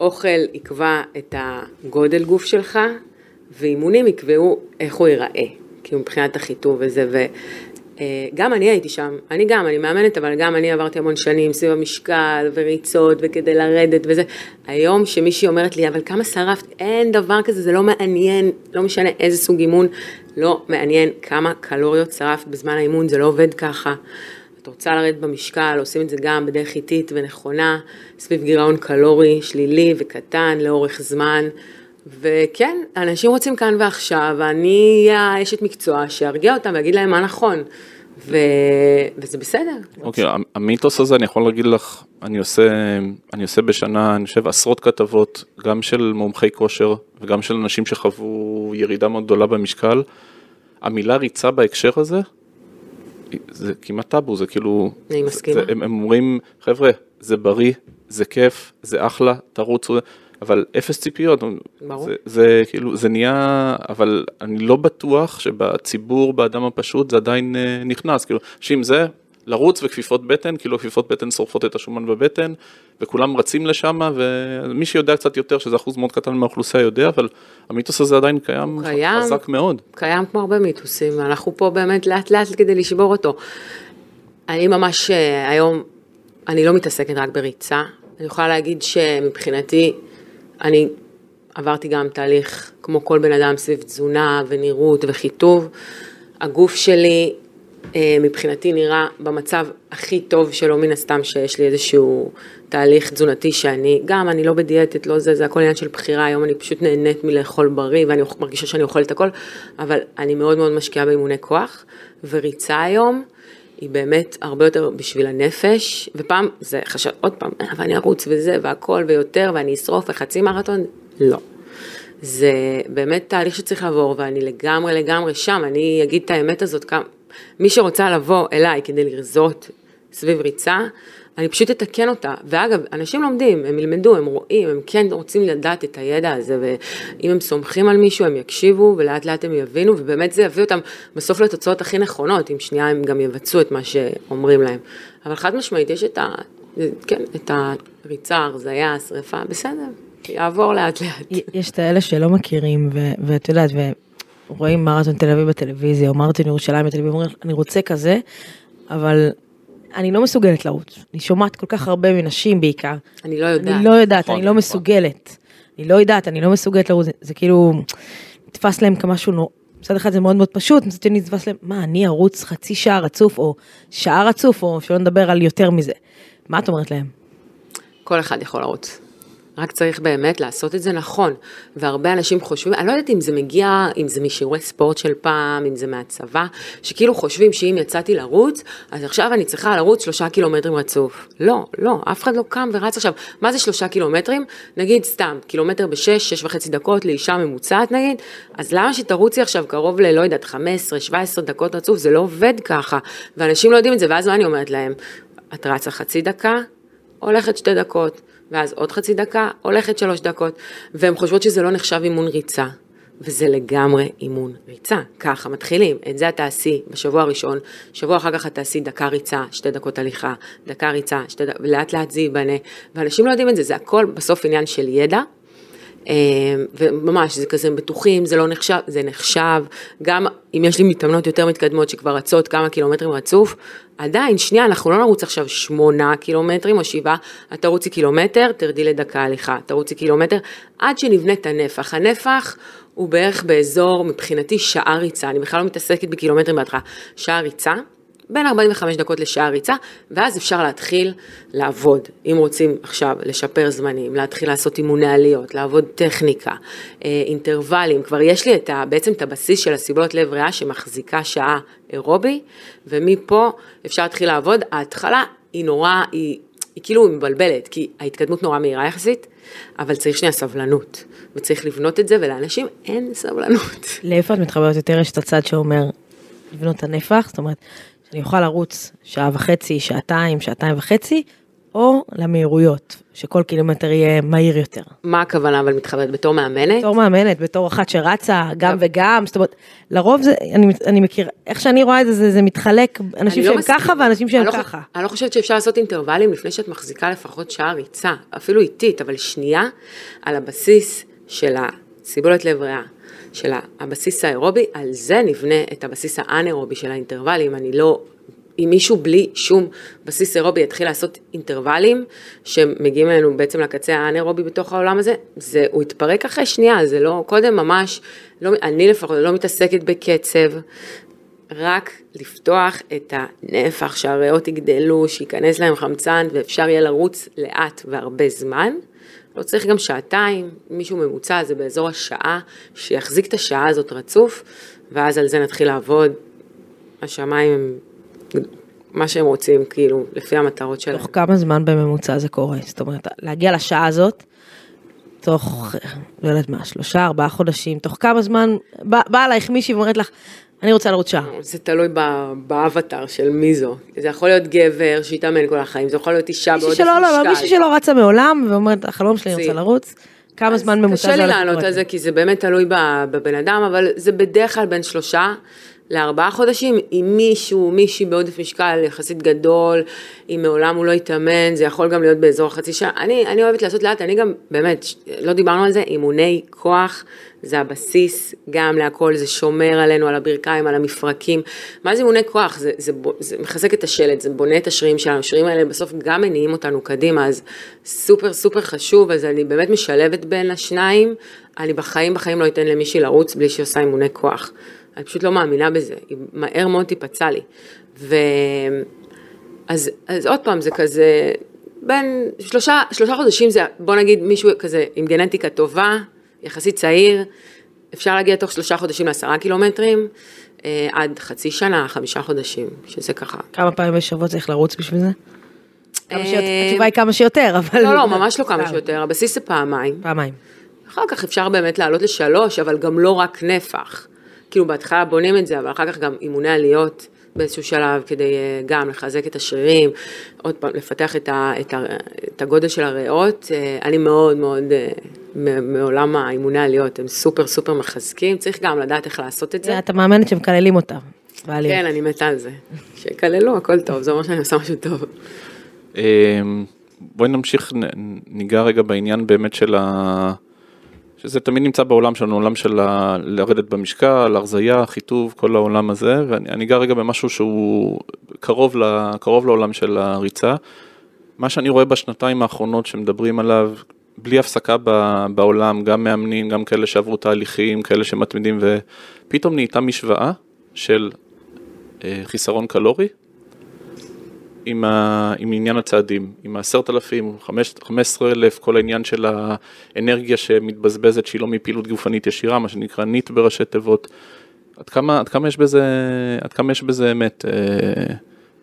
אוכל יקבע את הגודל גוף שלך, ואימונים יקבעו איך הוא ייראה, כאילו מבחינת החיטוב וזה, ו... אה, אני הייתי שם, אני גם, אני מאמנת, אבל גם אני עברתי המון שנים סביב המשקל וריצות וכדי לרדת וזה. היום שמישהי אומרת לי, אבל כמה שרפת, אין דבר כזה, זה לא מעניין, לא משנה איזה סוג אימון, לא מעניין כמה קלוריות שרפת בזמן האימון, זה לא עובד ככה. את רוצה לרדת במשקל, עושים את זה גם בדרך איטית ונכונה, סביב גירעון קלורי שלילי וקטן לאורך זמן. וכן, אנשים רוצים כאן ועכשיו, ואני אהיה האשת מקצוע שארגיע אותם ואגיד להם מה נכון, ו... וזה בסדר. אוקיי, okay, המיתוס הזה, אני יכול להגיד לך, אני עושה, אני עושה בשנה, אני חושב, עשרות כתבות, גם של מומחי כושר וגם של אנשים שחוו ירידה מאוד גדולה במשקל. המילה ריצה בהקשר הזה, זה כמעט טאבו, זה כאילו... אני מסכימה. זה, הם, הם אומרים, חבר'ה, זה בריא, זה כיף, זה אחלה, תרוצו. אבל אפס ציפיות, ברור. זה, זה כאילו, זה נהיה, אבל אני לא בטוח שבציבור, באדם הפשוט, זה עדיין אה, נכנס, כאילו, שאם זה לרוץ וכפיפות בטן, כאילו כפיפות בטן שורפות את השומן בבטן, וכולם רצים לשם, ומי שיודע קצת יותר, שזה אחוז מאוד קטן מהאוכלוסייה יודע, אבל המיתוס הזה עדיין קיים, קיים חזק מאוד. קיים כמו הרבה מיתוסים, אנחנו פה באמת לאט לאט כדי לשבור אותו. אני ממש אה, היום, אני לא מתעסקת רק בריצה, אני יכולה להגיד שמבחינתי, אני עברתי גם תהליך כמו כל בן אדם סביב תזונה ונראות וחיטוב. הגוף שלי מבחינתי נראה במצב הכי טוב שלו מן הסתם שיש לי איזשהו תהליך תזונתי שאני, גם אני לא בדיאטת, לא זה, זה הכל עניין של בחירה, היום אני פשוט נהנית מלאכול בריא ואני מרגישה שאני אוכלת הכל, אבל אני מאוד מאוד משקיעה באימוני כוח, וריצה היום היא באמת הרבה יותר בשביל הנפש, ופעם זה חשב, עוד פעם, אבל אני ארוץ וזה והכל ויותר ואני אשרוף וחצי מרתון, לא. זה באמת תהליך שצריך לעבור ואני לגמרי לגמרי שם, אני אגיד את האמת הזאת, כמה, מי שרוצה לבוא אליי כדי לרזות סביב ריצה, אני פשוט אתקן אותה. ואגב, אנשים לומדים, הם ילמדו, הם רואים, הם כן רוצים לדעת את הידע הזה, ואם הם סומכים על מישהו, הם יקשיבו, ולאט לאט הם יבינו, ובאמת זה יביא אותם בסוף לתוצאות הכי נכונות, אם שנייה הם גם יבצעו את מה שאומרים להם. אבל חד משמעית, יש את ה... כן, את הריצה, הרזייה, השרפה, בסדר, יעבור לאט לאט. יש את האלה שלא מכירים, ואת יודעת, רואים מרתון תל אביב בטלוויזיה, או מרתון ירושלים בטלוויזיה, אומרים, אני רוצה כזה, אבל אני לא מסוגלת לרוץ. אני שומעת כל כך הרבה מנשים בעיקר. אני לא יודעת. אני לא יודעת, אני לא מסוגלת. אני לא יודעת, אני לא מסוגלת לרוץ. זה כאילו, נתפס להם כמשהו, נו, מצד אחד זה מאוד מאוד פשוט, מצד שני נתפס להם, מה, אני ארוץ חצי שעה רצוף, או שעה רצוף, או שלא נדבר על יותר מזה. מה את אומרת להם? כל אחד יכול לרוץ. רק צריך באמת לעשות את זה נכון. והרבה אנשים חושבים, אני לא יודעת אם זה מגיע, אם זה משיעורי ספורט של פעם, אם זה מהצבא, שכאילו חושבים שאם יצאתי לרוץ, אז עכשיו אני צריכה לרוץ שלושה קילומטרים רצוף. לא, לא, אף אחד לא קם ורץ עכשיו. מה זה שלושה קילומטרים? נגיד סתם, קילומטר בשש, שש וחצי דקות לאישה ממוצעת נגיד, אז למה שתרוצי עכשיו קרוב ל, לא יודעת, 15, 17 דקות רצוף? זה לא עובד ככה. ואנשים לא יודעים את זה, ואז מה אני אומרת להם? את רצה חצי דקה, הולכת שתי דקות. ואז עוד חצי דקה, הולכת שלוש דקות, והן חושבות שזה לא נחשב אימון ריצה. וזה לגמרי אימון ריצה, ככה מתחילים, את זה את תעשי בשבוע הראשון, שבוע אחר כך את תעשי דקה ריצה, שתי דקות הליכה, דקה ריצה, שתי דקות, ולאט לאט זה ייבנה, ואנשים לא יודעים את זה, זה הכל בסוף עניין של ידע, וממש, זה כזה בטוחים, זה לא נחשב, זה נחשב, גם אם יש לי מתאמנות יותר מתקדמות שכבר רצות כמה קילומטרים רצוף, עדיין, שנייה, אנחנו לא נרוץ עכשיו שמונה קילומטרים או שבעה, את תרוצי קילומטר, תרדי לדקה הליכה, תרוצי קילומטר, עד שנבנה את הנפח. הנפח הוא בערך באזור, מבחינתי, שעה ריצה, אני בכלל לא מתעסקת בקילומטרים בהתחלה, שעה ריצה, בין 45 דקות לשעה ריצה, ואז אפשר להתחיל לעבוד. אם רוצים עכשיו לשפר זמנים, להתחיל לעשות אימוני עליות, לעבוד טכניקה, אה, אינטרוולים, כבר יש לי את ה, בעצם את הבסיס של הסיבולות לב ריאה שמחזיקה שעה אירובי, ומפה אפשר להתחיל לעבוד. ההתחלה היא נורא, היא, היא כאילו מבלבלת, כי ההתקדמות נורא מהירה יחסית, אבל צריך שנייה סבלנות, וצריך לבנות את זה, ולאנשים אין סבלנות. לאיפה את מתחברת יותר? יש את הצד שאומר לבנות את הנפח, זאת אומרת, שאני אוכל לרוץ שעה וחצי, שעתיים, שעתיים וחצי, או למהירויות, שכל קילומטר יהיה מהיר יותר. מה הכוונה אבל מתחברת בתור מאמנת? בתור מאמנת, בתור אחת שרצה גם וגם, זאת אומרת, לרוב זה, אני, אני מכיר, איך שאני רואה את זה, זה, זה מתחלק, אנשים אני לא שהם מסכימה. ככה ואנשים שהם אני לא, ככה. אני לא חושבת שאפשר לעשות אינטרוולים לפני שאת מחזיקה לפחות שעה ריצה, אפילו איטית, אבל שנייה, על הבסיס של הסיבולת לב ריאה, של הבסיס האירובי, על זה נבנה את הבסיס האנאירובי של האינטרוולים, אני לא... אם מישהו בלי שום בסיס אירובי יתחיל לעשות אינטרוולים שמגיעים אלינו בעצם לקצה האנאירובי בתוך העולם הזה, זה, הוא יתפרק אחרי שנייה, זה לא, קודם ממש, לא, אני לפחות לא מתעסקת בקצב, רק לפתוח את הנפח, שהריאות יגדלו, שייכנס להם חמצן ואפשר יהיה לרוץ לאט והרבה זמן. לא צריך גם שעתיים, מישהו ממוצע זה באזור השעה, שיחזיק את השעה הזאת רצוף, ואז על זה נתחיל לעבוד. השמיים הם מה שהם רוצים, כאילו, לפי המטרות שלהם. תוך כמה זמן בממוצע זה קורה? זאת אומרת, להגיע לשעה הזאת, תוך, לא יודעת מה, שלושה, ארבעה חודשים, תוך כמה זמן, בא- באה אלייך מישהי ואומרת לך, אני רוצה לרוץ שעה. זה תלוי באבטר של מי זו. זה יכול להיות גבר שהתאמן כל החיים, זה יכול להיות אישה בעודף שלא, לא, לא, משקל. מישהי שלא רצה מעולם, ואומרת, החלום שלי, אני רוצה לרוץ. כמה זמן ממוצע קשה זה לי הולך לענות לקרות? על זה, כי זה באמת תלוי בבן אדם, אבל זה בדרך כלל בין שלושה לארבעה חודשים, אם מישהו, מישהי בעודף משקל יחסית גדול, אם מעולם הוא לא התאמן, זה יכול גם להיות באזור חצי שעה. אני, אני אוהבת לעשות לאט, אני גם, באמת, לא דיברנו על זה, אימוני כוח, זה הבסיס גם להכל, זה שומר עלינו, על הברכיים, על המפרקים. מה זה אימוני כוח? זה, זה, ב- זה מחזק את השלד, זה בונה את השרירים שלנו, השרירים האלה בסוף גם מניעים אותנו קדימה, אז סופר סופר חשוב, אז אני באמת משלבת בין השניים, אני בחיים בחיים לא אתן למישהי לרוץ בלי שהיא עושה אימוני כוח. אני פשוט לא מאמינה בזה, היא מהר מאוד תיפצע לי. ו... אז, אז עוד פעם, זה כזה, בין שלושה, שלושה חודשים זה, בוא נגיד מישהו כזה עם גנטיקה טובה, יחסית צעיר, אפשר להגיע תוך שלושה חודשים לעשרה קילומטרים, אה, עד חצי שנה, חמישה חודשים, שזה ככה. כמה פעמים בשבוע צריך לרוץ בשביל זה? אה, התשובה היא כמה שיותר, אבל... לא, לא, ממש לא כמה. שיותר, הבסיס זה פעמיים. פעמיים. אחר כך אפשר באמת לעלות לשלוש, אבל גם לא רק נפח. כאילו בהתחלה בונים את זה, אבל אחר כך גם אימוני עליות באיזשהו שלב, כדי אה, גם לחזק את השרירים, עוד פעם, לפתח את, ה, את, ה, את הגודל של הריאות. אה, אני מאוד מאוד, אה, מעולם האימוני עליות, הם סופר סופר מחזקים, צריך גם לדעת איך לעשות את זה. אתה מאמנת שמקללים אותם. כן, אני מתה על זה. שיקללו, הכל טוב, זה אומר שאני עושה משהו טוב. בואי נמשיך, ניגע רגע בעניין באמת של ה... שזה תמיד נמצא בעולם שלנו, עולם של. לרדת במשקל, הרזייה, חיטוב, כל העולם הזה, ואני אני אגע רגע במשהו שהוא קרוב, ל... קרוב לעולם של הריצה. מה שאני רואה בשנתיים האחרונות שמדברים עליו, בלי הפסקה ב... בעולם, גם מאמנים, גם כאלה שעברו תהליכים, כאלה שמתמידים, ופתאום נהייתה משוואה של אה, חיסרון קלורי, עם, ה, עם עניין הצעדים, עם העשרת אלפים, חמש עשרה אלף, כל העניין של האנרגיה שמתבזבזת שהיא לא מפעילות גופנית ישירה, מה שנקרא ניט בראשי תיבות. עד כמה, עד כמה יש בזה, עד כמה יש בזה אמת אה,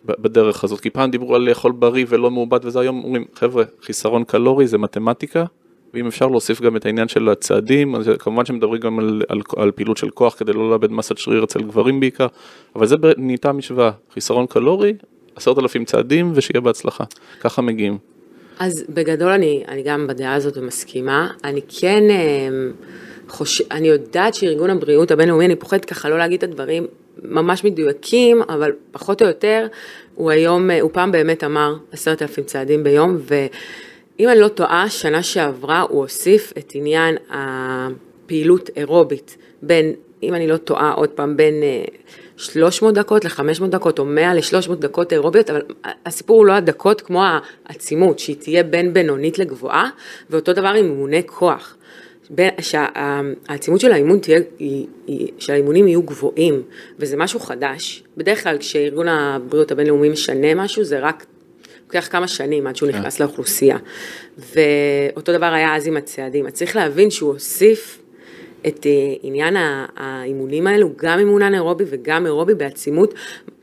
בדרך הזאת? כי פעם דיברו על לאכול בריא ולא מעובד וזה היום אומרים, חבר'ה, חיסרון קלורי זה מתמטיקה, ואם אפשר להוסיף גם את העניין של הצעדים, אז כמובן שמדברים גם על, על, על פעילות של כוח כדי לא לאבד מסת שריר אצל גברים בעיקר, אבל זה נהייתה משוואה, חיסרון קלורי, עשרת אלפים צעדים ושיהיה בהצלחה, ככה מגיעים. אז בגדול אני, אני גם בדעה הזאת ומסכימה, אני כן, אמ, חוש... אני יודעת שארגון הבריאות הבינלאומי, אני פוחדת ככה לא להגיד את הדברים ממש מדויקים, אבל פחות או יותר, הוא היום, הוא פעם באמת אמר עשרת אלפים צעדים ביום, ואם אני לא טועה, שנה שעברה הוא הוסיף את עניין הפעילות אירובית, בין, אם אני לא טועה, עוד פעם, בין 300 דקות ל-500 דקות, או 100 ל-300 דקות אירוביות, אבל הסיפור הוא לא הדקות כמו העצימות, שהיא תהיה בין בינונית לגבוהה, ואותו דבר עם אימוני כוח. שהעצימות של האימון תהיה, שהאימונים יהיו גבוהים, וזה משהו חדש. בדרך כלל כשארגון הבריאות הבינלאומי משנה משהו, זה רק לוקח כמה שנים עד שהוא כן. נכנס לאוכלוסייה. ואותו דבר היה אז עם הצעדים. אז צריך להבין שהוא הוסיף את אה, עניין האימונים האלו, גם אימון אנאירובי וגם אירובי בעצימות,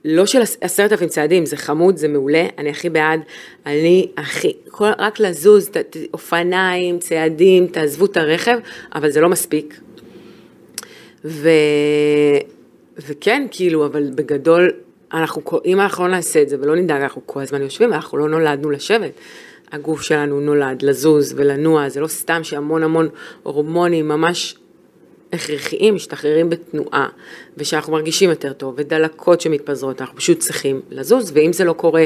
לא של עשרת אלפים צעדים, זה חמוד, זה מעולה, אני הכי בעד, אני הכי, כל, רק לזוז, ת, ת, אופניים, צעדים, תעזבו את הרכב, אבל זה לא מספיק. ו, וכן, כאילו, אבל בגדול, אנחנו, אם אנחנו לא נעשה את זה ולא נדאג, אנחנו כל הזמן יושבים, אנחנו לא נולדנו לשבת. הגוף שלנו נולד לזוז ולנוע, זה לא סתם שהמון המון הורמונים ממש הכרחיים משתחררים בתנועה, ושאנחנו מרגישים יותר טוב, ודלקות שמתפזרות, אנחנו פשוט צריכים לזוז, ואם זה לא קורה,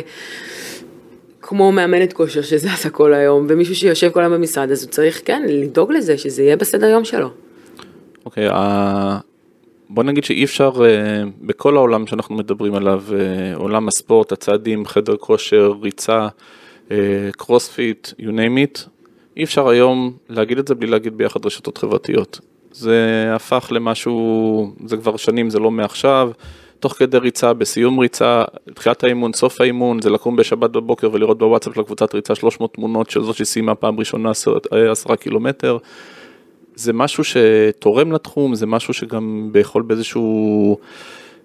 כמו מאמנת כושר שזזה כל היום, ומישהו שיושב כל היום במשרד, אז הוא צריך, כן, לדאוג לזה, שזה יהיה בסדר יום שלו. אוקיי, okay, uh, בוא נגיד שאי אפשר, uh, בכל העולם שאנחנו מדברים עליו, uh, עולם הספורט, הצעדים, חדר כושר, ריצה, קרוספיט, uh, you name it, אי אפשר היום להגיד את זה בלי להגיד ביחד רשתות חברתיות. זה הפך למשהו, זה כבר שנים, זה לא מעכשיו. תוך כדי ריצה, בסיום ריצה, תחילת האימון, סוף האימון, זה לקום בשבת בבוקר ולראות בוואטסאפ של הקבוצת ריצה 300 תמונות של זאת שסיימה פעם ראשונה 10 קילומטר. זה משהו שתורם לתחום, זה משהו שגם יכול באיזשהו,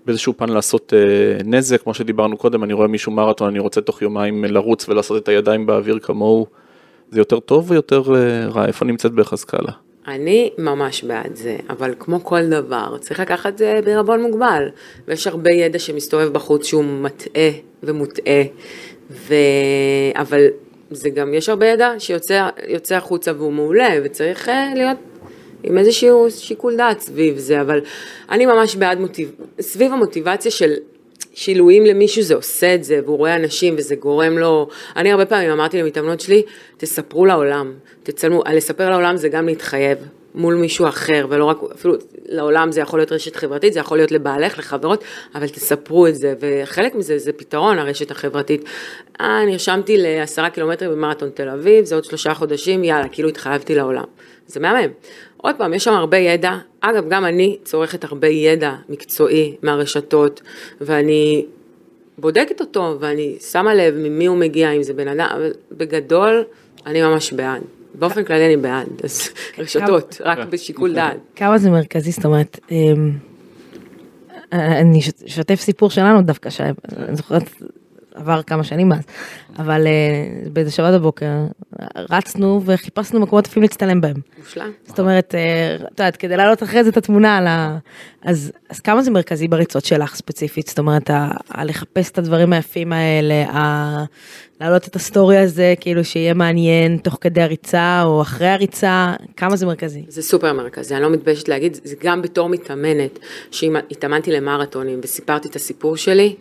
באיזשהו פן לעשות אה, נזק, כמו שדיברנו קודם, אני רואה מישהו מרתון, אני רוצה תוך יומיים לרוץ ולעשות את הידיים באוויר כמוהו. זה יותר טוב או יותר אה, רע? איפה נמצאת בערך הסקאלה? אני ממש בעד זה, אבל כמו כל דבר, צריך לקחת זה בערבון מוגבל. ויש הרבה ידע שמסתובב בחוץ שהוא מטעה ומוטעה, ו... אבל זה גם, יש הרבה ידע שיוצא החוצה והוא מעולה, וצריך אה, להיות עם איזשהו שיקול דעת סביב זה, אבל אני ממש בעד מוטיב... סביב המוטיבציה של שילויים למישהו זה עושה את זה, והוא רואה אנשים וזה גורם לו, אני הרבה פעמים אמרתי למתאמנות שלי, תספרו לעולם, תצלמו, לספר לעולם זה גם להתחייב מול מישהו אחר, ולא רק, אפילו לעולם זה יכול להיות רשת חברתית, זה יכול להיות לבעלך, לחברות, אבל תספרו את זה, וחלק מזה זה פתרון, הרשת החברתית. אה, נרשמתי לעשרה קילומטרים במרתון תל אביב, זה עוד שלושה חודשים, יאללה, כאילו התחייבתי לעולם. זה מהמם. עוד פעם, יש שם הרבה ידע, אגב, גם אני צורכת הרבה ידע מקצועי מהרשתות, ואני בודקת אותו, ואני שמה לב ממי הוא מגיע, אם זה בן אדם, אבל בגדול, אני ממש בעד. באופן כללי אני בעד, אז רשתות, רק בשיקול דעת. כמה זה מרכזי, זאת אומרת, אמ, אני אשתף סיפור שלנו דווקא, שאני זוכרת עבר כמה שנים אז, אבל uh, באיזה שבת בבוקר רצנו וחיפשנו מקומות אפילו להצטלם בהם. מושלם. זאת אומרת, uh, את יודעת, כדי להעלות אחרי זה את התמונה על ה... אז, אז כמה זה מרכזי בריצות שלך ספציפית? זאת אומרת, ה, ה- לחפש את הדברים היפים האלה, ה- להעלות את ה story הזה, כאילו שיהיה מעניין תוך כדי הריצה או אחרי הריצה, כמה זה מרכזי? זה סופר מרכזי, אני לא מתביישת להגיד, זה גם בתור מתאמנת, שהתאמנתי למרתונים וסיפרתי את הסיפור שלי,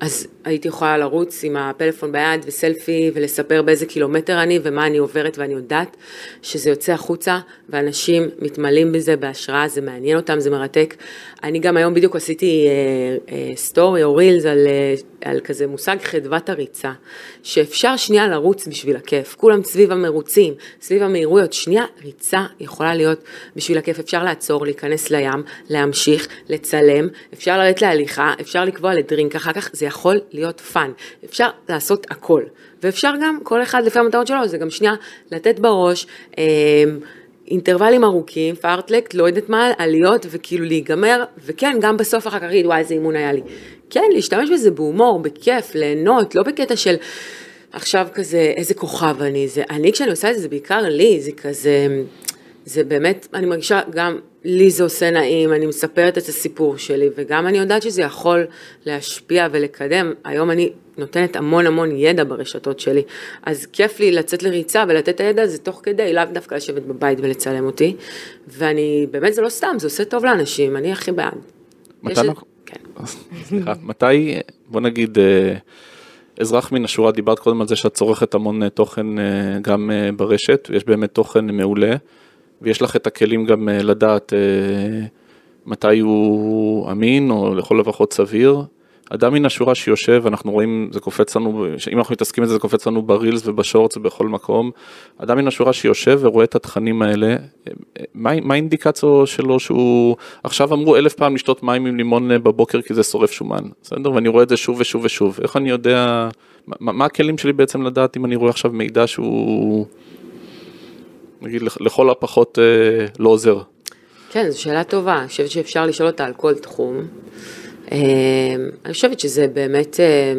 אז הייתי יכולה לרוץ עם הפלאפון ביד וסלפי ולספר באיזה קילומטר אני ומה אני עוברת ואני יודעת שזה יוצא החוצה ואנשים מתמלאים בזה בהשראה, זה מעניין אותם, זה מרתק. אני גם היום בדיוק עשיתי אה, אה, story או reels על, אה, על כזה מושג חדוות הריצה, שאפשר שנייה לרוץ בשביל הכיף, כולם סביב המרוצים, סביב המהירויות, שנייה ריצה יכולה להיות בשביל הכיף, אפשר לעצור, להיכנס לים, להמשיך, לצלם, אפשר לרדת להליכה, אפשר לקבוע ל drink, אחר כך זה יכול להיות fun, אפשר לעשות הכל, ואפשר גם, כל אחד לפי המטרות שלו, זה גם שנייה לתת בראש, אה, אינטרוולים ארוכים, פארטלקט, לא יודעת מה, עליות וכאילו להיגמר, וכן, גם בסוף אחר כך להגיד, וואי, איזה אימון היה לי. כן, להשתמש בזה בהומור, בכיף, ליהנות, לא בקטע של עכשיו כזה, איזה כוכב אני, זה, אני כשאני עושה את זה, זה בעיקר לי, זה כזה, זה באמת, אני מרגישה גם לי זה עושה נעים, אני מספרת את הסיפור שלי, וגם אני יודעת שזה יכול להשפיע ולקדם. היום אני נותנת המון המון ידע ברשתות שלי, אז כיף לי לצאת לריצה ולתת את הידע הזה תוך כדי, לאו דווקא לשבת בבית ולצלם אותי, ואני, באמת זה לא סתם, זה עושה טוב לאנשים, אני הכי בעד. מתי אנחנו- כן. סליחה, מתי, בוא נגיד, אה, אזרח מן השורה, דיברת קודם על זה שאת צורכת המון אה, תוכן אה, גם ברשת, ויש באמת תוכן מעולה, ויש לך את הכלים גם אה, לדעת אה, מתי הוא אמין, או לכל הפחות סביר. אדם מן השורה שיושב, אנחנו רואים, זה קופץ לנו, אם אנחנו מתעסקים בזה, זה קופץ לנו ברילס ובשורטס ובכל מקום. אדם מן השורה שיושב ורואה את התכנים האלה, אה, אה, מה מה האינדיקציה שלו שהוא, עכשיו אמרו אלף פעם לשתות מים עם לימון בבוקר כי זה שורף שומן, בסדר? ואני רואה את זה שוב ושוב ושוב, איך אני יודע, מה, מה הכלים שלי בעצם לדעת אם אני רואה עכשיו מידע שהוא, נגיד לכ- לכל הפחות אה, לא עוזר. כן, זו שאלה טובה, אני חושבת שאפשר לשאול אותה על כל תחום. אה, אני חושבת שזה באמת אה,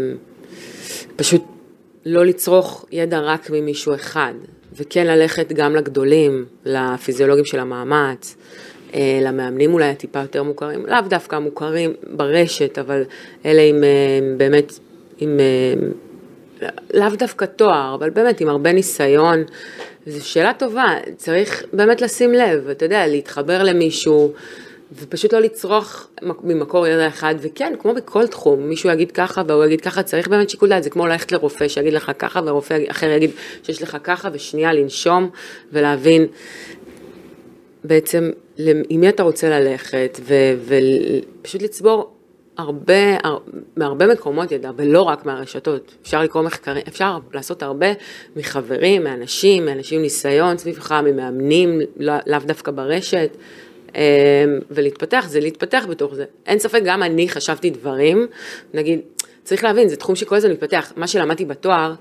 פשוט לא לצרוך ידע רק ממישהו אחד, וכן ללכת גם לגדולים, לפיזיולוגים של המאמץ, למאמנים אולי הטיפה יותר מוכרים, לאו דווקא מוכרים ברשת, אבל אלה עם באמת, עם... לאו דווקא תואר, אבל באמת עם הרבה ניסיון. זו שאלה טובה, צריך באמת לשים לב, אתה יודע, להתחבר למישהו, ופשוט לא לצרוך ממקור ידע אחד, וכן, כמו בכל תחום, מישהו יגיד ככה והוא יגיד ככה, צריך באמת שיקול דעת, זה כמו ללכת לרופא שיגיד לך ככה, ורופא אחר יגיד שיש לך ככה, ושנייה לנשום ולהבין. בעצם עם מי אתה רוצה ללכת, ופשוט לצבור הרבה, הר- מהרבה מקומות ידע, ולא רק מהרשתות. אפשר לקרוא מחקרים, אפשר לעשות הרבה מחברים, מאנשים, מאנשים ניסיון סביבך, ממאמנים, לא- לאו דווקא ברשת. אמ, ולהתפתח, זה להתפתח בתוך זה. אין ספק, גם אני חשבתי דברים, נגיד, צריך להבין, זה תחום שכל הזמן מתפתח. מה שלמדתי בתואר,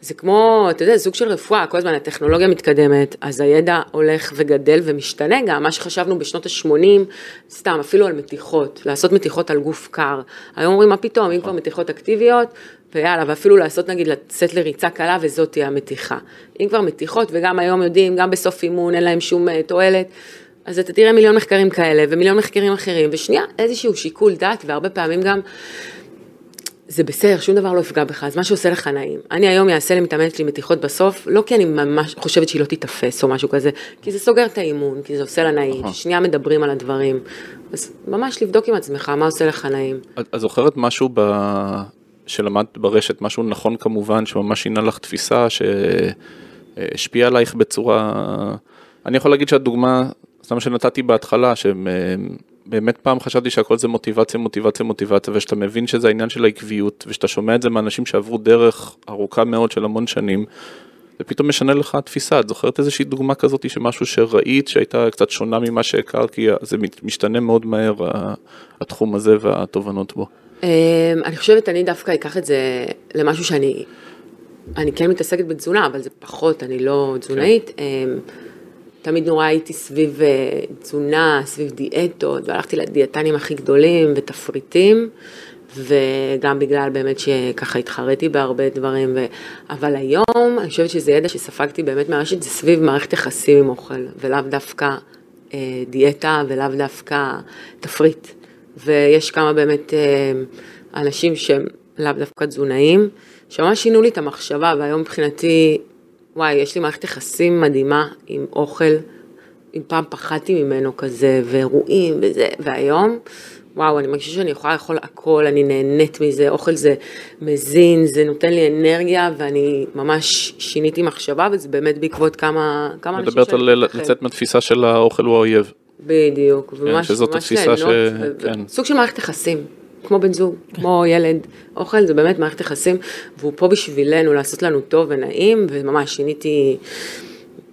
זה כמו, אתה יודע, סוג של רפואה, כל הזמן הטכנולוגיה מתקדמת, אז הידע הולך וגדל ומשתנה גם, מה שחשבנו בשנות ה-80, סתם, אפילו על מתיחות, לעשות מתיחות על גוף קר. היום אומרים, מה פתאום, אם כבר מתיחות אקטיביות, ויאללה, ואפילו לעשות נגיד, לצאת לריצה קלה וזאת תהיה המתיחה. אם כבר מתיחות, וגם היום יודעים, גם בסוף אימון אין להם שום אה, תועלת, אז אתה תראה מיליון מחקרים כאלה, ומיליון מחקרים אחרים, ושנייה, איזשהו שיקול דעת, והרבה פעמים גם, זה בסדר, שום דבר לא יפגע בך, אז מה שעושה לך נעים. אני היום אעשה למתאמנת שלי מתיחות בסוף, לא כי אני ממש חושבת שהיא לא תיתפס או משהו כזה, כי זה סוגר את האימון, כי זה עושה לה נעים, נכון. שנייה מדברים על הדברים. אז ממש לבדוק עם עצמך מה עושה לך נעים. את זוכרת משהו ב... שלמדת ברשת, משהו נכון כמובן, שממש שינה לך תפיסה, שהשפיע עלייך בצורה... אני יכול להגיד שהדוגמה, סתם שנתתי בהתחלה, שבאמת פעם חשבתי שהכל זה מוטיבציה, מוטיבציה, מוטיבציה, ושאתה מבין שזה העניין של העקביות, ושאתה שומע את זה מאנשים שעברו דרך ארוכה מאוד של המון שנים, זה פתאום משנה לך התפיסה, את זוכרת איזושהי דוגמה כזאת שמשהו שראית שהייתה קצת שונה ממה שהכרת, כי זה משתנה מאוד מהר, התחום הזה והתובנות בו. אמ, אני חושבת, אני דווקא אקח את זה למשהו שאני, אני כן מתעסקת בתזונה, אבל זה פחות, אני לא תזונאית. אמ, תמיד נורא הייתי סביב אה, תזונה, סביב דיאטות, והלכתי לדיאטנים הכי גדולים ותפריטים, וגם בגלל באמת שככה התחרתי בהרבה דברים, ו... אבל היום אני חושבת שזה ידע שספגתי באמת מהרשת, זה סביב מערכת יחסים עם אוכל, ולאו דווקא אה, דיאטה ולאו דווקא תפריט. ויש כמה באמת אה, אנשים שהם לאו דווקא תזונאים, שממש שינו לי את המחשבה, והיום מבחינתי, וואי, יש לי מערכת יחסים מדהימה עם אוכל, אם פעם פחדתי ממנו כזה, ואירועים וזה, והיום, וואו, אני מרגישה שאני יכולה לאכול הכל, אני נהנית מזה, אוכל זה מזין, זה נותן לי אנרגיה, ואני ממש שיניתי מחשבה, וזה באמת בעקבות כמה, כמה אנשים מדברת על. לצאת מהתפיסה של האוכל הוא האויב. בדיוק, וממש שזאת ממש התפיסה ש- ליהנות, ו- כן. סוג של מערכת יחסים, כמו בן זוג, כמו ילד, אוכל זה באמת מערכת יחסים, והוא פה בשבילנו לעשות לנו טוב ונעים, וממש שיניתי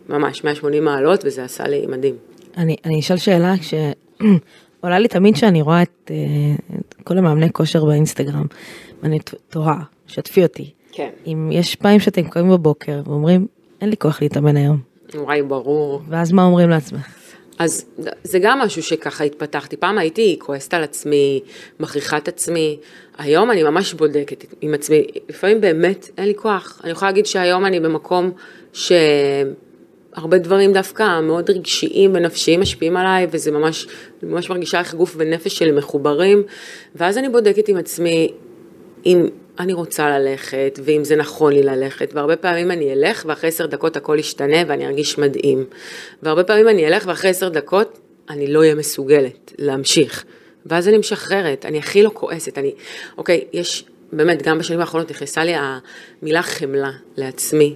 ממש 180 מעלות, וזה עשה לי מדהים. אני, אני אשאל שאלה שעולה לי תמיד כשאני רואה את, אה, את כל המאמני כושר באינסטגרם, ואני תוהה, שתפי אותי. כן. אם יש פעמים שאתם קמים בבוקר ואומרים, אין לי כוח להתאמן היום, וואי, ברור. ואז מה אומרים לעצמך? אז זה גם משהו שככה התפתחתי. פעם הייתי כועסת על עצמי, מכריחה את עצמי. היום אני ממש בודקת עם עצמי. לפעמים באמת אין לי כוח. אני יכולה להגיד שהיום אני במקום שהרבה דברים דווקא מאוד רגשיים ונפשיים משפיעים עליי, וזה ממש, אני ממש מרגישה איך גוף ונפש שלי מחוברים. ואז אני בודקת עם עצמי, אם אני רוצה ללכת, ואם זה נכון לי ללכת, והרבה פעמים אני אלך, ואחרי עשר דקות הכל ישתנה ואני ארגיש מדהים. והרבה פעמים אני אלך, ואחרי עשר דקות אני לא אהיה מסוגלת להמשיך. ואז אני משחררת, אני הכי לא כועסת, אני, אוקיי, יש, באמת, גם בשנים האחרונות נכנסה לי המילה חמלה לעצמי,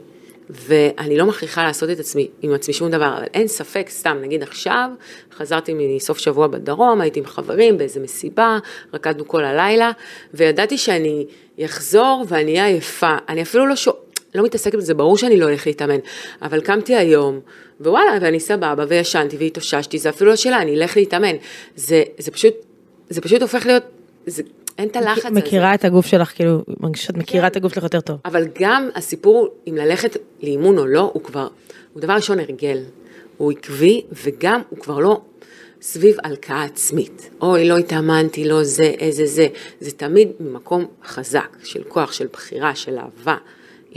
ואני לא מכריחה לעשות את עצמי, עם עצמי שום דבר, אבל אין ספק, סתם, נגיד עכשיו, חזרתי מסוף שבוע בדרום, הייתי עם חברים באיזה מסיבה, רקדנו כל הלילה, וידעתי שאני אחזור ואני אהיה עייפה, אני אפילו לא שואלת, לא מתעסקת בזה, ברור שאני לא הולכת להתאמן, אבל קמתי היום, ווואלה, ואני סבבה, וישנתי והתאוששתי, זה אפילו לא שאלה, אני אלך להתאמן. זה, זה פשוט, זה פשוט הופך להיות, זה, אין את הלחץ הזה. מכירה את הגוף שלך, כאילו, מרגישה שאת מכירה כן. את הגוף שלך יותר טוב. אבל גם הסיפור אם ללכת לאימון או לא, הוא כבר, הוא דבר ראשון הרגל. הוא עקבי, וגם הוא כבר לא סביב הלקאה עצמית. אוי, לא התאמנתי, לא זה, איזה זה. זה תמיד ממקום חזק, של כוח, של בחירה, של אהבה.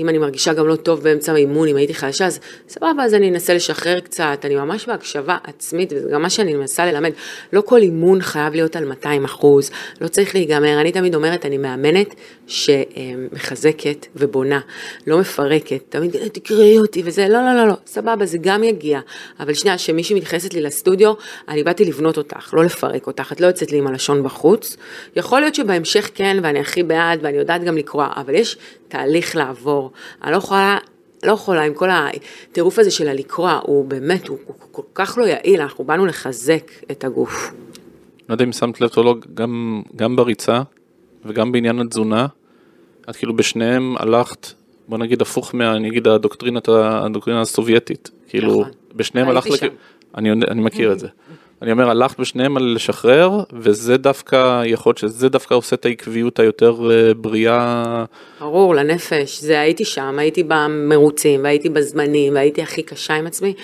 אם אני מרגישה גם לא טוב באמצע האימון, אם הייתי חלשה, אז סבבה, אז אני אנסה לשחרר קצת, אני ממש בהקשבה עצמית, וזה גם מה שאני מנסה ללמד. לא כל אימון חייב להיות על 200 אחוז, לא צריך להיגמר. אני תמיד אומרת, אני מאמנת שמחזקת ובונה, לא מפרקת. תמיד תקראי אותי וזה, לא, לא, לא, לא, סבבה, זה גם יגיע. אבל שנייה, שמישהי מתייחסת לי לסטודיו, אני באתי לבנות אותך, לא לפרק אותך, את לא יוצאת לי עם הלשון בחוץ. יכול להיות שבהמשך כן, ואני הכי בעד, ואני יודעת גם לקרוא, אבל יש תהליך לעבור. אני לא יכולה, לא יכולה עם כל הטירוף הזה של הלקרוע, הוא באמת, הוא, הוא כל כך לא יעיל, אנחנו באנו לחזק את הגוף. לא יודע אם שמת לב או לא, גם, גם בריצה וגם בעניין התזונה, את כאילו בשניהם הלכת, בוא נגיד הפוך מה, אני אגיד הדוקטרינת, הדוקטרינה הסובייטית, כאילו נכון. בשניהם הלכת. לכ- אני, אני מכיר את זה. אני אומר, הלכת בשניהם על לשחרר, וזה דווקא, יכול להיות שזה דווקא עושה את העקביות היותר אה, בריאה. ברור, לנפש, זה הייתי שם, הייתי במרוצים, והייתי בזמנים, והייתי הכי קשה עם עצמי.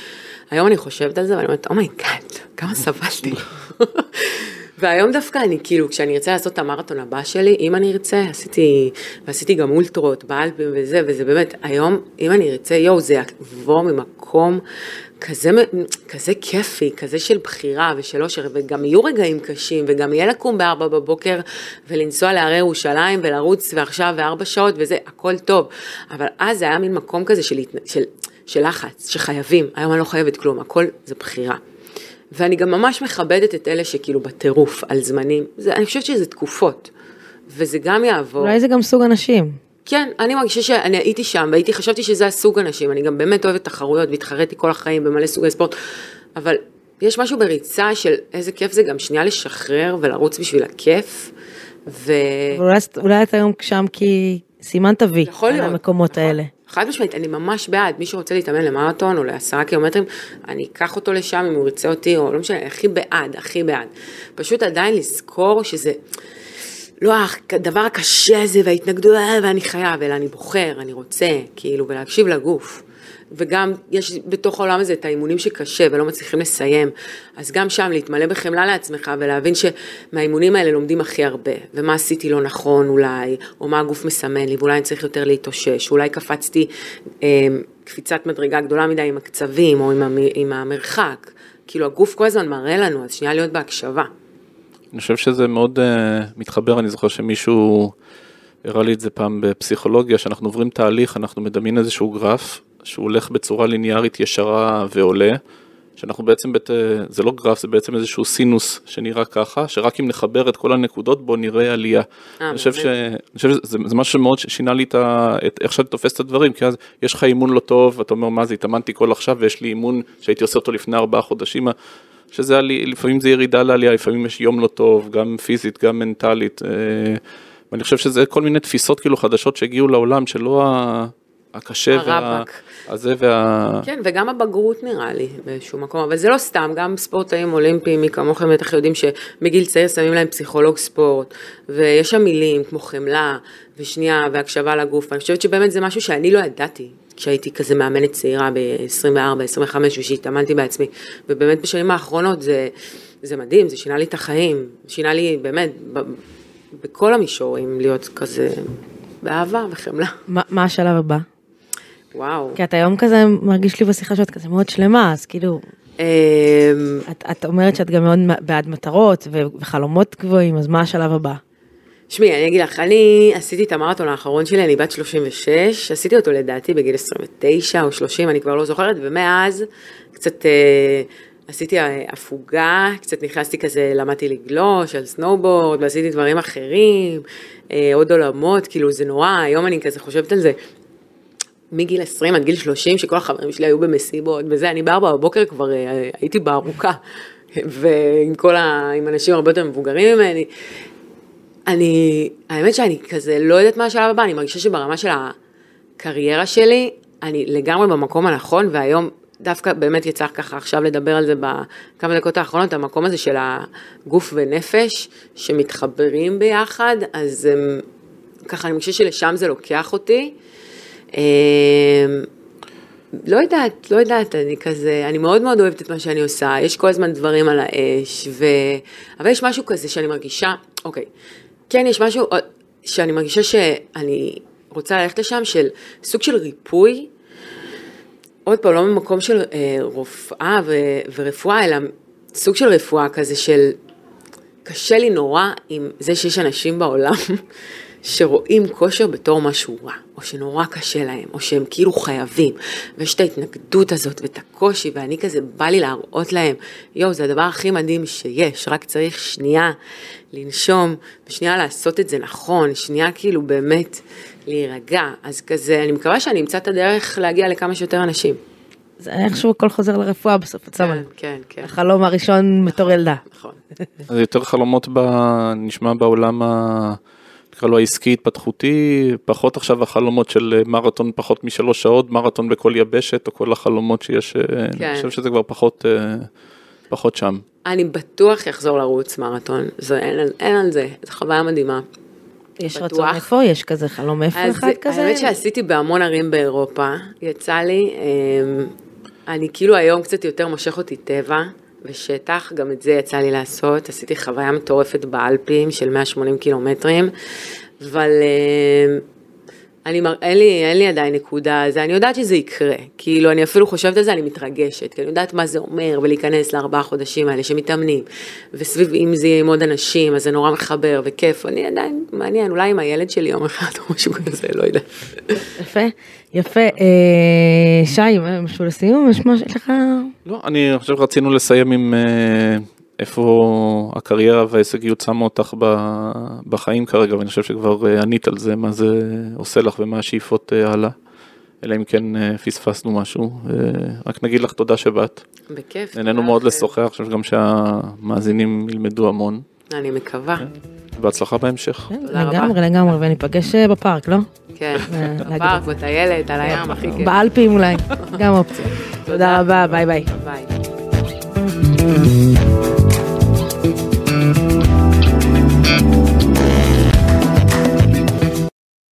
היום אני חושבת על זה, ואני אומרת, oh my god, כמה סבלתי. והיום דווקא אני, כאילו, כשאני ארצה לעשות את המרתון הבא שלי, אם אני ארצה, עשיתי, ועשיתי גם אולטרות באלפים וזה, וזה באמת, היום, אם אני ארצה, יואו, זה יבוא ממקום כזה, כזה כיפי, כזה של בחירה ושל אושר, וגם יהיו רגעים קשים, וגם יהיה לקום בארבע בבוקר ולנסוע להרי ירושלים ולרוץ ועכשיו וארבע שעות וזה, הכל טוב. אבל אז זה היה מין מקום כזה של, של, של לחץ, שחייבים, היום אני לא חייבת כלום, הכל זה בחירה. ואני גם ממש מכבדת את אלה שכאילו בטירוף על זמנים, זה, אני חושבת שזה תקופות, וזה גם יעבור. אולי זה גם סוג אנשים. כן, אני מרגישה שאני הייתי שם, והייתי, חשבתי שזה הסוג אנשים, אני גם באמת אוהבת תחרויות, והתחרתי כל החיים במלא סוגי ספורט, אבל יש משהו בריצה של איזה כיף זה גם שנייה לשחרר ולרוץ בשביל הכיף, ו... אבל אולי, את היום שם כי סימנת וי יכול על להיות. המקומות נכון. האלה. חד משמעית, אני ממש בעד, מי שרוצה להתאמן למרתון או לעשרה קילומטרים, אני אקח אותו לשם אם הוא ירצה אותי, או לא משנה, הכי בעד, הכי בעד. פשוט עדיין לזכור שזה לא הדבר הקשה הזה וההתנגדות, "אה, ואני חייב, אלא אני בוחר, אני רוצה, כאילו, ולהקשיב לגוף. וגם יש בתוך העולם הזה את האימונים שקשה ולא מצליחים לסיים, אז גם שם להתמלא בחמלה לעצמך ולהבין שמהאימונים האלה לומדים הכי הרבה, ומה עשיתי לא נכון אולי, או מה הגוף מסמן לי, ואולי אני צריך יותר להתאושש, אולי קפצתי אה, קפיצת מדרגה גדולה מדי עם הקצבים או עם, המ, עם המרחק, כאילו הגוף כל הזמן מראה לנו, אז שנייה להיות בהקשבה. אני חושב שזה מאוד uh, מתחבר, אני זוכר שמישהו הראה לי את זה פעם בפסיכולוגיה, שאנחנו עוברים תהליך, אנחנו מדמין איזשהו גרף, שהוא הולך בצורה ליניארית ישרה ועולה, שאנחנו בעצם, בת, זה לא גרף, זה בעצם איזשהו סינוס שנראה ככה, שרק אם נחבר את כל הנקודות בו נראה עלייה. אה, אני חושב, ש. אני חושב שזה זה משהו שמאוד שינה לי את, ה, את איך שאתה תופס את הדברים, כי אז יש לך אימון לא טוב, ואתה אומר, מה זה, התאמנתי כל עכשיו, ויש לי אימון שהייתי עושה אותו לפני ארבעה חודשים, שזה עלי, לפעמים זה ירידה לעלייה, לפעמים יש יום לא טוב, גם פיזית, גם מנטלית, אה, ואני חושב שזה כל מיני תפיסות כאילו חדשות שהגיעו לעולם, שלא ה- הקשה, וה... הרבאק. הזה וה... כן, וגם הבגרות נראה לי באיזשהו מקום, אבל זה לא סתם, גם ספורטאים אולימפיים, מי כמוכם בטח יודעים שמגיל צעיר שמים להם פסיכולוג ספורט, ויש שם מילים כמו חמלה, ושנייה, והקשבה לגוף, ואני חושבת שבאמת זה משהו שאני לא ידעתי. כשהייתי כזה מאמנת צעירה ב-24, 25, ושהתאמנתי בעצמי, ובאמת בשנים האחרונות זה, זה מדהים, זה שינה לי את החיים, שינה לי באמת, ב, בכל המישורים, להיות כזה באהבה וחמלה. מה מה השלב הבא? וואו. כי את היום כזה מרגיש לי בשיחה שאת כזה מאוד שלמה, אז כאילו, אמ, את, את אומרת שאת גם מאוד בעד מטרות וחלומות גבוהים, אז מה השלב הבא? שמעי, אני אגיד לך, אני עשיתי את המרתון האחרון שלי, אני בת 36, עשיתי אותו לדעתי בגיל 29 או 30, אני כבר לא זוכרת, ומאז קצת אה, עשיתי אה, הפוגה, קצת נכנסתי כזה, למדתי לגלוש על סנואובורד, ועשיתי דברים אחרים, אה, עוד עולמות, כאילו זה נורא, היום אני כזה חושבת על זה. מגיל 20 עד גיל 30, שכל החברים שלי היו במסיבות וזה, אני בארבע בבוקר כבר אה, הייתי בארוכה, ועם כל ה... עם אנשים הרבה יותר מבוגרים ממני. אני, האמת שאני כזה לא יודעת מה השלב הבא, אני מרגישה שברמה של הקריירה שלי, אני לגמרי במקום הנכון, והיום דווקא באמת יצא ככה עכשיו לדבר על זה בכמה דקות האחרונות, המקום הזה של הגוף ונפש שמתחברים ביחד, אז הם, ככה אני מרגישה שלשם זה לוקח אותי. אמ, לא יודעת, לא יודעת, אני כזה, אני מאוד מאוד אוהבת את מה שאני עושה, יש כל הזמן דברים על האש, ו... אבל יש משהו כזה שאני מרגישה, אוקיי, כן, יש משהו אה, שאני מרגישה שאני רוצה ללכת לשם, של סוג של ריפוי, עוד פעם, לא ממקום של אה, רופאה ו, ורפואה, אלא סוג של רפואה כזה של, קשה לי נורא עם זה שיש אנשים בעולם שרואים כושר בתור משהו רע, או שנורא קשה להם, או שהם כאילו חייבים, ויש את ההתנגדות הזאת ואת הקושי, ואני כזה, בא לי להראות להם, יואו, זה הדבר הכי מדהים שיש, רק צריך שנייה לנשום, ושנייה לעשות את זה נכון, שנייה כאילו באמת להירגע, אז כזה, אני מקווה שאני אמצא את הדרך להגיע לכמה שיותר אנשים. זה איכשהו הכל חוזר לרפואה בסוף, את שמה כן, לב. כן, כן, החלום הראשון בתור ילדה. נכון. אז יותר חלומות. נשמע בעולם ה... נקרא לו העסקי התפתחותי, פחות עכשיו החלומות של מרתון פחות משלוש שעות, מרתון בכל יבשת, או כל החלומות שיש, אה, כן. אני חושב שזה כבר פחות, אה, פחות שם. אני בטוח יחזור לרוץ מרתון, זה, אין, אין על זה, זו חוויה מדהימה. יש בטוח. רצון איפה? יש כזה חלום איפה אז אחד כזה? האמת שעשיתי בהמון ערים באירופה, יצא לי, אמ, אני כאילו היום קצת יותר מושך אותי טבע ושטח, גם את זה יצא לי לעשות, עשיתי חוויה מטורפת באלפים של 180 קילומטרים, אבל אמ, אני מר... אין, לי, אין לי עדיין נקודה על זה, אני יודעת שזה יקרה, כאילו אני אפילו חושבת על זה, אני מתרגשת, כי אני יודעת מה זה אומר, ולהיכנס לארבעה חודשים האלה שמתאמנים, וסביב אם זה יהיה עם עוד אנשים, אז זה נורא מחבר וכיף, אני עדיין, מעניין, אולי עם הילד שלי יום אחד או משהו כזה, לא יודעת. יפה, יפה. אה, שי, משהו לסיום? יש לך... לא, אני חושב רצינו לסיים עם אה, איפה הקריירה וההישגיות שמו אותך ב- בחיים כרגע, ואני חושב שכבר אה, ענית על זה, מה זה עושה לך ומה השאיפות אה, הלאה. אלא אם כן אה, פספסנו משהו. רק נגיד לך תודה שבאת. בכיף. נהנינו מאוד לכם. לשוחח, אני חושב גם שהמאזינים ילמדו המון. אני מקווה, בהצלחה בהמשך. כן, תודה רבה. לגמרי, לגמרי, וניפגש בפארק, לא? כן, בפארק, בטיילת, על הים, הכי כיף. באלפים אולי, גם אופציה. תודה רבה, ביי ביי. ביי.